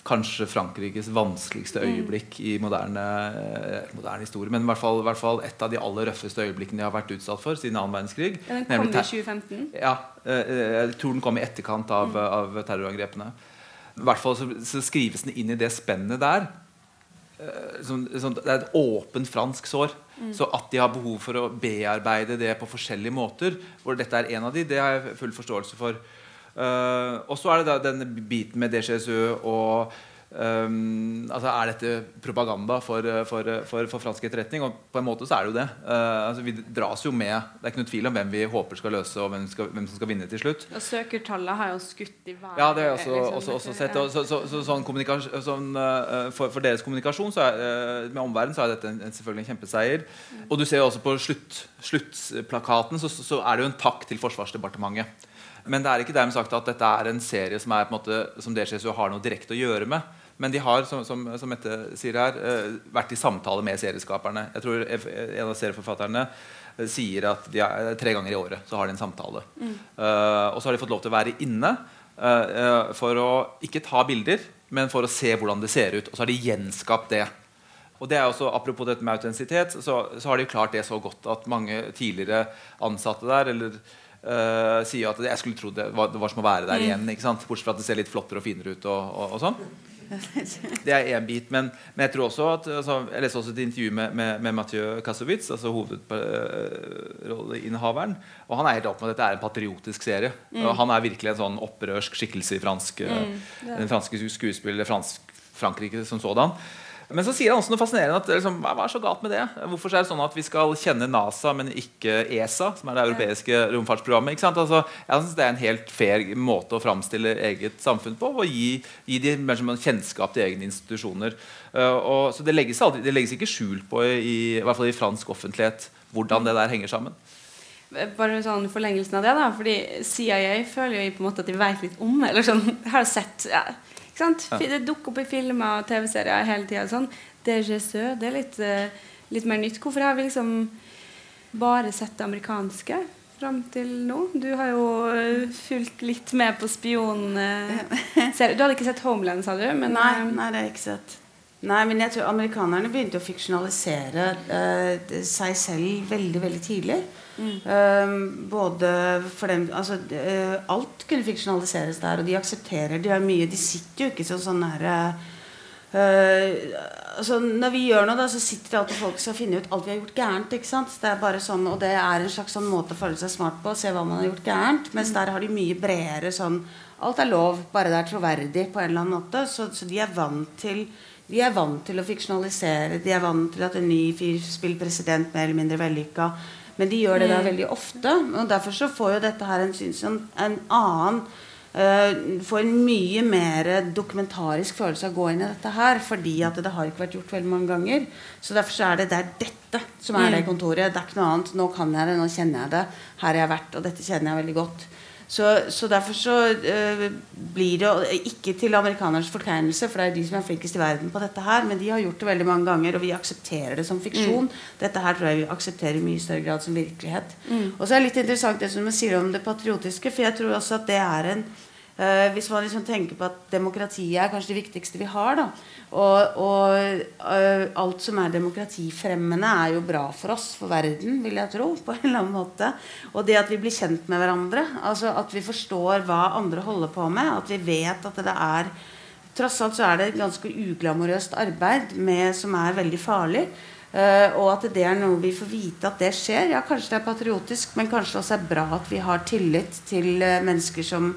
kanskje Frankrikes vanskeligste mm. øyeblikk i moderne, eh, moderne historie. Men i hvert, fall, i hvert, fall, et av de aller røffeste øyeblikkene de har vært utsatt for siden annen verdenskrig. Ja, den kom i 2015? Ja. Eh, jeg tror den kom i etterkant av, mm. av terrorangrepene. I hvert fall så, så, skrives den inn i det spennet der. Som, eh, som, det er et åpent fransk sår. Mm. Så at de har behov for å bearbeide det på forskjellige måter, hvor dette er en av de, det har jeg full forståelse for. Uh, og så er det da denne biten med DCSU og um, altså Er dette propaganda for, for, for, for, fransk etterretning? Og på en måte så er det jo det. Uh, altså vi dras jo med Det er ikke noe tvil om hvem vi håper skal løse, og hvem, skal, hvem som skal vinne til slutt. Og søkertallet har jo skutt i været. Ja, det har jeg også, liksom, også, også sett. Og, så, så, så, sånn sånn, uh, for, deres kommunikasjon så er, med omverdenen så er dette en, en, selvfølgelig en kjempeseier. Mm. Og du ser jo også på slutt, sluttplakaten så, så er det jo en takk til Forsvarsdepartementet. Men det er ikke dermed sagt at dette er en serie som, er, på en måte, som DCSU har noe direkte å gjøre med. Men de har som, som, som Mette sier her, uh, vært i samtale med serieskaperne. Jeg tror En av serieforfatterne uh, sier at de er, tre ganger i året så har de en samtale. Mm. Uh, og så har de fått lov til å være inne for å ikke ta bilder, men for å se hvordan det ser ut. Og så har de gjenskapt det. Og det er også, Apropos dette med autentisitet, så, så har de klart det så godt at mange tidligere ansatte der eller Uh, sier at jeg skulle tro det det var som å være der mm. igjen. ikke sant? Bortsett fra at det ser litt flottere og finere ut. og, og, og sånn Det er én bit. Men, men, jeg tror også at altså, Jeg leste også et intervju med, med, med Mathieu Kassowitz, altså hovedrolleinnehaveren. Og han er helt opp med at dette er en patriotisk serie. Mm. Og han er virkelig en sånn opprørsk skikkelse i fransk, mm. den franske skuespiller, fransk, Frankrike som sådan. Men så sier han også noe fascinerende. at liksom, Hva er så galt med det? Hvorfor er det sånn at vi skal kjenne NASA, men ikke ESA, som er det europeiske romfartsprogrammet? ikke sant? Altså, jeg synes Det er en helt fair måte å framstille eget samfunn på. Og gi, gi de kjennskap til egne institusjoner. Uh, og, så det legges, aldri, det legges ikke skjul på, i, i hvert fall i fransk offentlighet, hvordan det der henger sammen. Bare sånn forlengelsen av det, da. Fordi CIA føler jo på en måte at de vet litt om det. eller sånn, Jeg har sett ja. Det dukker opp i filmer og TV-serier hele tida. Sånn. DGSØ, det er litt, uh, litt, mer nytt. Hvorfor har vi liksom bare sett det amerikanske fram til nå? Du har jo uh, fulgt litt med på spionserien. Uh, du hadde ikke sett Homeland, sa du? Men, nei, nei, det har jeg ikke sett. Nei, men jeg tror Amerikanerne begynte å fiksjonalisere seg selv veldig, veldig tidlig. Mm. både for dem altså, uh, Alt kunne fiksjonaliseres der, og de aksepterer De, mye, de sitter jo ikke sånn sånn herre uh, altså, Når vi gjør noe, da, så sitter det alltid folk som skal finne ut alt vi har gjort gærent. ikke sant? Det er bare sånn, Og det er en slags sånn måte å føle seg smart på, se hva man har gjort gærent. Mens mm. der har de mye bredere sånn Alt er lov, bare det er troverdig på en eller annen måte. Så, så de er vant til de er vant til å fiksjonalisere. De er vant til at en ny spiller president mer eller mindre vellykka. Men de gjør det da mm. veldig ofte. Og derfor så får jo dette her en, en, en annen Uh, får en mye mer dokumentarisk følelse av å gå inn i dette her. Fordi at det har ikke vært gjort veldig mange ganger. Så derfor så er det, det er dette som er det Mm. kontoret. Det er ikke noe annet. Nå kan jeg det, nå kjenner jeg det. Her har jeg vært, og dette kjenner jeg veldig godt. Så, så derfor så uh, blir det Ikke til amerikanernes fortegnelse, for det er de som er flinkest i verden på dette her, men de har gjort det veldig mange ganger, og vi aksepterer det som fiksjon. Mm. Dette her tror jeg vi aksepterer i mye større grad som virkelighet. Mm. Og så er det litt interessant det som du sier om det patriotiske, for jeg tror også at det er en eh, Hvis man liksom tenker på at demokratiet er kanskje det viktigste vi har, da, og, og uh, alt som er demokratifremmende, er jo bra for oss, for verden, vil jeg tro, på en eller annen måte. Og det at vi blir kjent med hverandre, altså at vi forstår hva andre holder på med, at vi vet at det er Tross alt så er det et ganske uglamorøst arbeid med, som er veldig farlig. Uh, og at det er noe vi får vite at det skjer. Ja, kanskje det er patriotisk, men kanskje også er bra at vi har tillit til mennesker, som,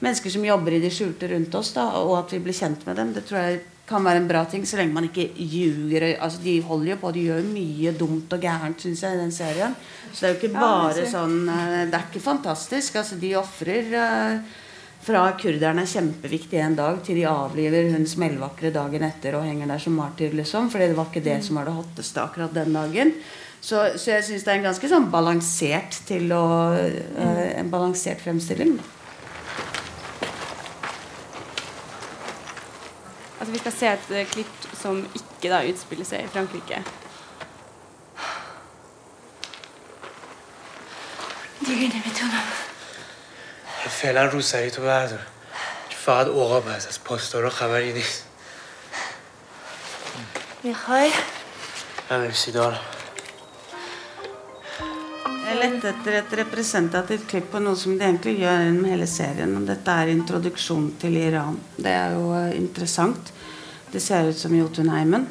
mennesker som jobber i det skjulte rundt oss, da, og at vi blir kjent med dem. Det tror jeg kan være en bra ting, så lenge man ikke ljuger. Altså, de holder jo på, de gjør mye dumt og gærent, syns jeg, i den serien. Så det er jo ikke bare er sånn eh, Det er ikke fantastisk. Altså, de ofrer uh, fra kurderne er kjempeviktig en dag, til de avliver hun smellvakre dagen etter og henger der som martyr, liksom. Fordi det var ikke det som var det hotteste akkurat den dagen. Så, så jeg syns det er en ganske sånn balansert til å uh, En balansert fremstilling. da. Altså, vi skal se et eh, klipp som ikke da utspiller seg i Frankrike. دیگه نمیتونم فعلا روسری تو بردار فقط عقاب هست از پاسدارا خبری نیست میخوای نمیرسی دارم Jeg lette etter et representativt klipp på noe som de egentlig gjør med hele serien. Og dette er introduksjon til Iran. Det er jo eh, interessant. Det ser ut som Jotunheimen.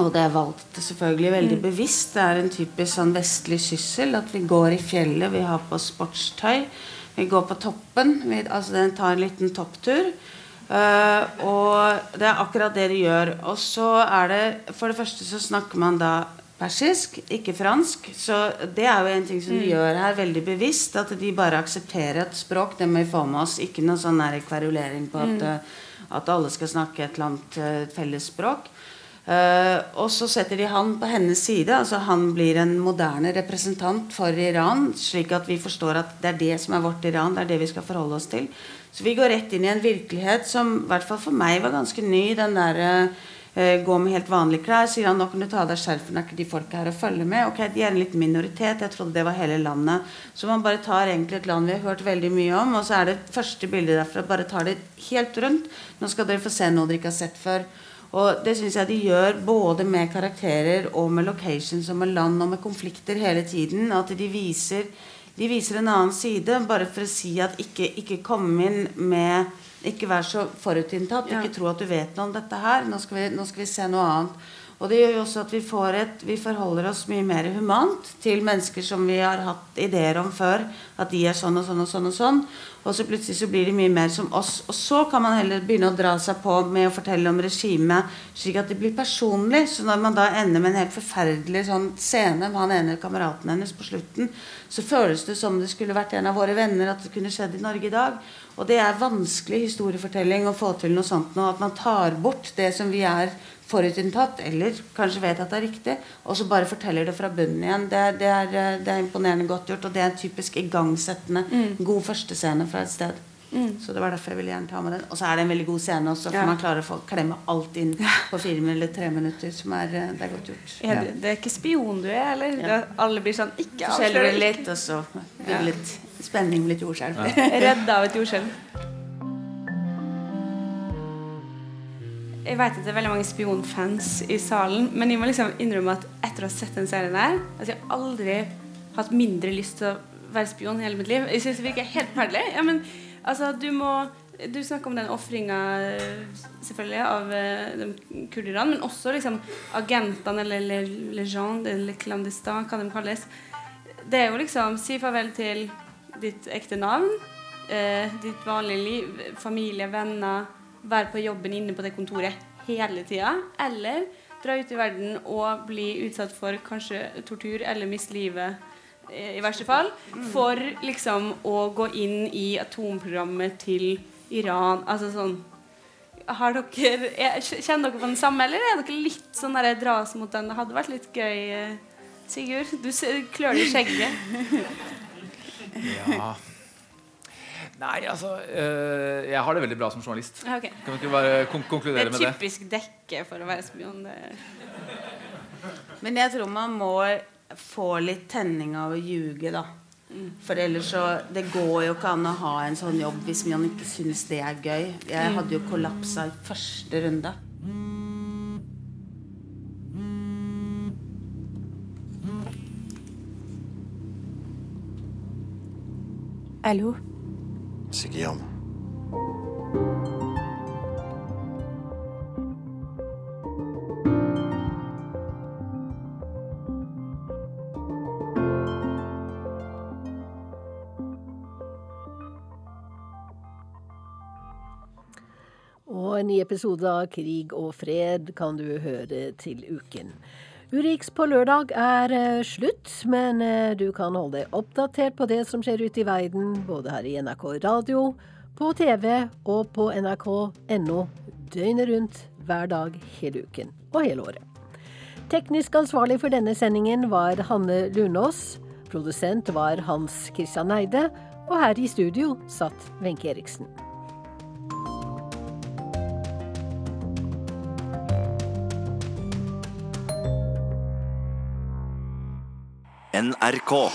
Og det er valgt selvfølgelig veldig Mm. bevisst. Det er en typisk sånn vestlig syssel. At vi går i fjellet, vi har på sportstøy. Vi går på toppen. Vi, altså den tar en liten topptur. Uh, og det er akkurat det de gjør. Og så er det For det første så snakker man da persisk, ikke fransk. Så det er jo en ting som de Mm. gjør her veldig bevisst. At de bare aksepterer et språk. Det må vi få med oss. Ikke noe sånn kverulering på at, Mm. Eh, at alle skal snakke et eller annet felles fellesspråk. Uh, og så setter de han på hennes side. altså Han blir en moderne representant for Iran, slik at vi forstår at det er det som er vårt Iran. Det er det vi skal forholde oss til. Så vi går rett inn i en virkelighet som i hvert fall for meg var ganske ny. Den der eh, Gå med helt vanlige klær. Sier han nå kan du ta av deg skjerfet, Er ikke de folka her å følge med? Ok, De er en liten minoritet. Jeg trodde det var hele landet. Så man bare tar egentlig et land vi har hørt veldig mye om, og så er det første bildet derfra. Bare tar det helt rundt. Nå skal dere få se noe dere ikke har sett før. Og det syns jeg de gjør både med karakterer og med locations og med land og med konflikter hele tiden. At de viser, de viser en annen side, bare for å si at ikke, ikke kom inn med Ikke vær så forutinntatt. Ja. Ikke tro at du vet noe om dette her. Nå skal vi, nå skal vi se noe annet. Og det gjør jo også at vi, et, vi forholder oss mye mer humant til mennesker som vi har hatt ideer om før. At de er sånn og sånn og sånn og sånn. Og så plutselig så blir de mye mer som oss. Og så kan man heller begynne å dra seg på med å fortelle om regimet, slik at det blir personlig. Så når man da ender med en helt forferdelig sånn scene med han ene kameraten hennes på slutten, så føles det som det skulle vært en av våre venner, at det kunne skjedd i Norge i dag. Og det er vanskelig historiefortelling å få til noe sånt nå. At man tar bort det som vi er forutinntatt, eller kanskje vet at det er riktig, og så bare forteller det fra bunnen igjen. Det det er, eh, det er imponerende godt gjort, og det er en typisk igangsettende, Mm. god førstescene fra et sted. Mm. Så det var derfor jeg ville gjerne ta med den. Og så er det en veldig god scene også, for Ja. man klarer å få klemme alt inn på fire eller tre minutter, som er, eh, det er godt gjort. Er det, det er ikke spion du er, eller? Ja. Alle blir sånn Ikke avslør det litt, og så blir Ja. det litt spenning, med litt jordskjelv. Redd av et jordskjelv. Jeg vet at det er veldig mange spionfans i salen, men jeg må liksom innrømme at etter å ha sett den serien her altså Jeg har aldri hatt mindre lyst til å være spion i hele mitt liv. Jeg synes det virker helt forferdelig. Ja, men altså, du må Du snakker om den ofringa selvfølgelig av eh, de kurderne, men også liksom agentene eller le- legend eller clandestin, hva de kalles. Det er jo liksom si farvel til ditt ekte navn, eh, ditt vanlige liv, familie, venner, være på jobben inne på det kontoret hele tida, eller dra ut i verden og bli utsatt for kanskje tortur eller miste livet eh, i verste fall, for liksom å gå inn i atomprogrammet til Iran. Altså sånn har dere, er- Kjenner dere på den samme, eller er dere litt sånn der dras mot den? Det hadde vært litt gøy, eh, Sigurd. Du klør deg i skjegget. Ja Nei, altså øh, Jeg har det veldig bra som journalist. Okay. Kan vi ikke bare kon Det konkludere er med det? typisk dekke for å være spion. Det. Men jeg tror man må få litt tenning av å ljuge, da. For ellers så Det går jo ikke an å ha en sånn jobb hvis man ikke syns det er gøy. Jeg hadde jo kollapsa i første runde. Allô Guillaume. Og en ny episode av Krig og fred kan du høre til uken. Urix på lørdag er eh, slutt, men eh, du kan holde deg oppdatert på det som skjer ute i verden, både her i NRK Radio, på TV og på nrk.no døgnet rundt hver dag hele uken og hele året. Teknisk ansvarlig for denne sendingen var Hanne Lunås. Produsent var Hans Christian Eide. Og her i studio satt Wenche Eriksen. NRK.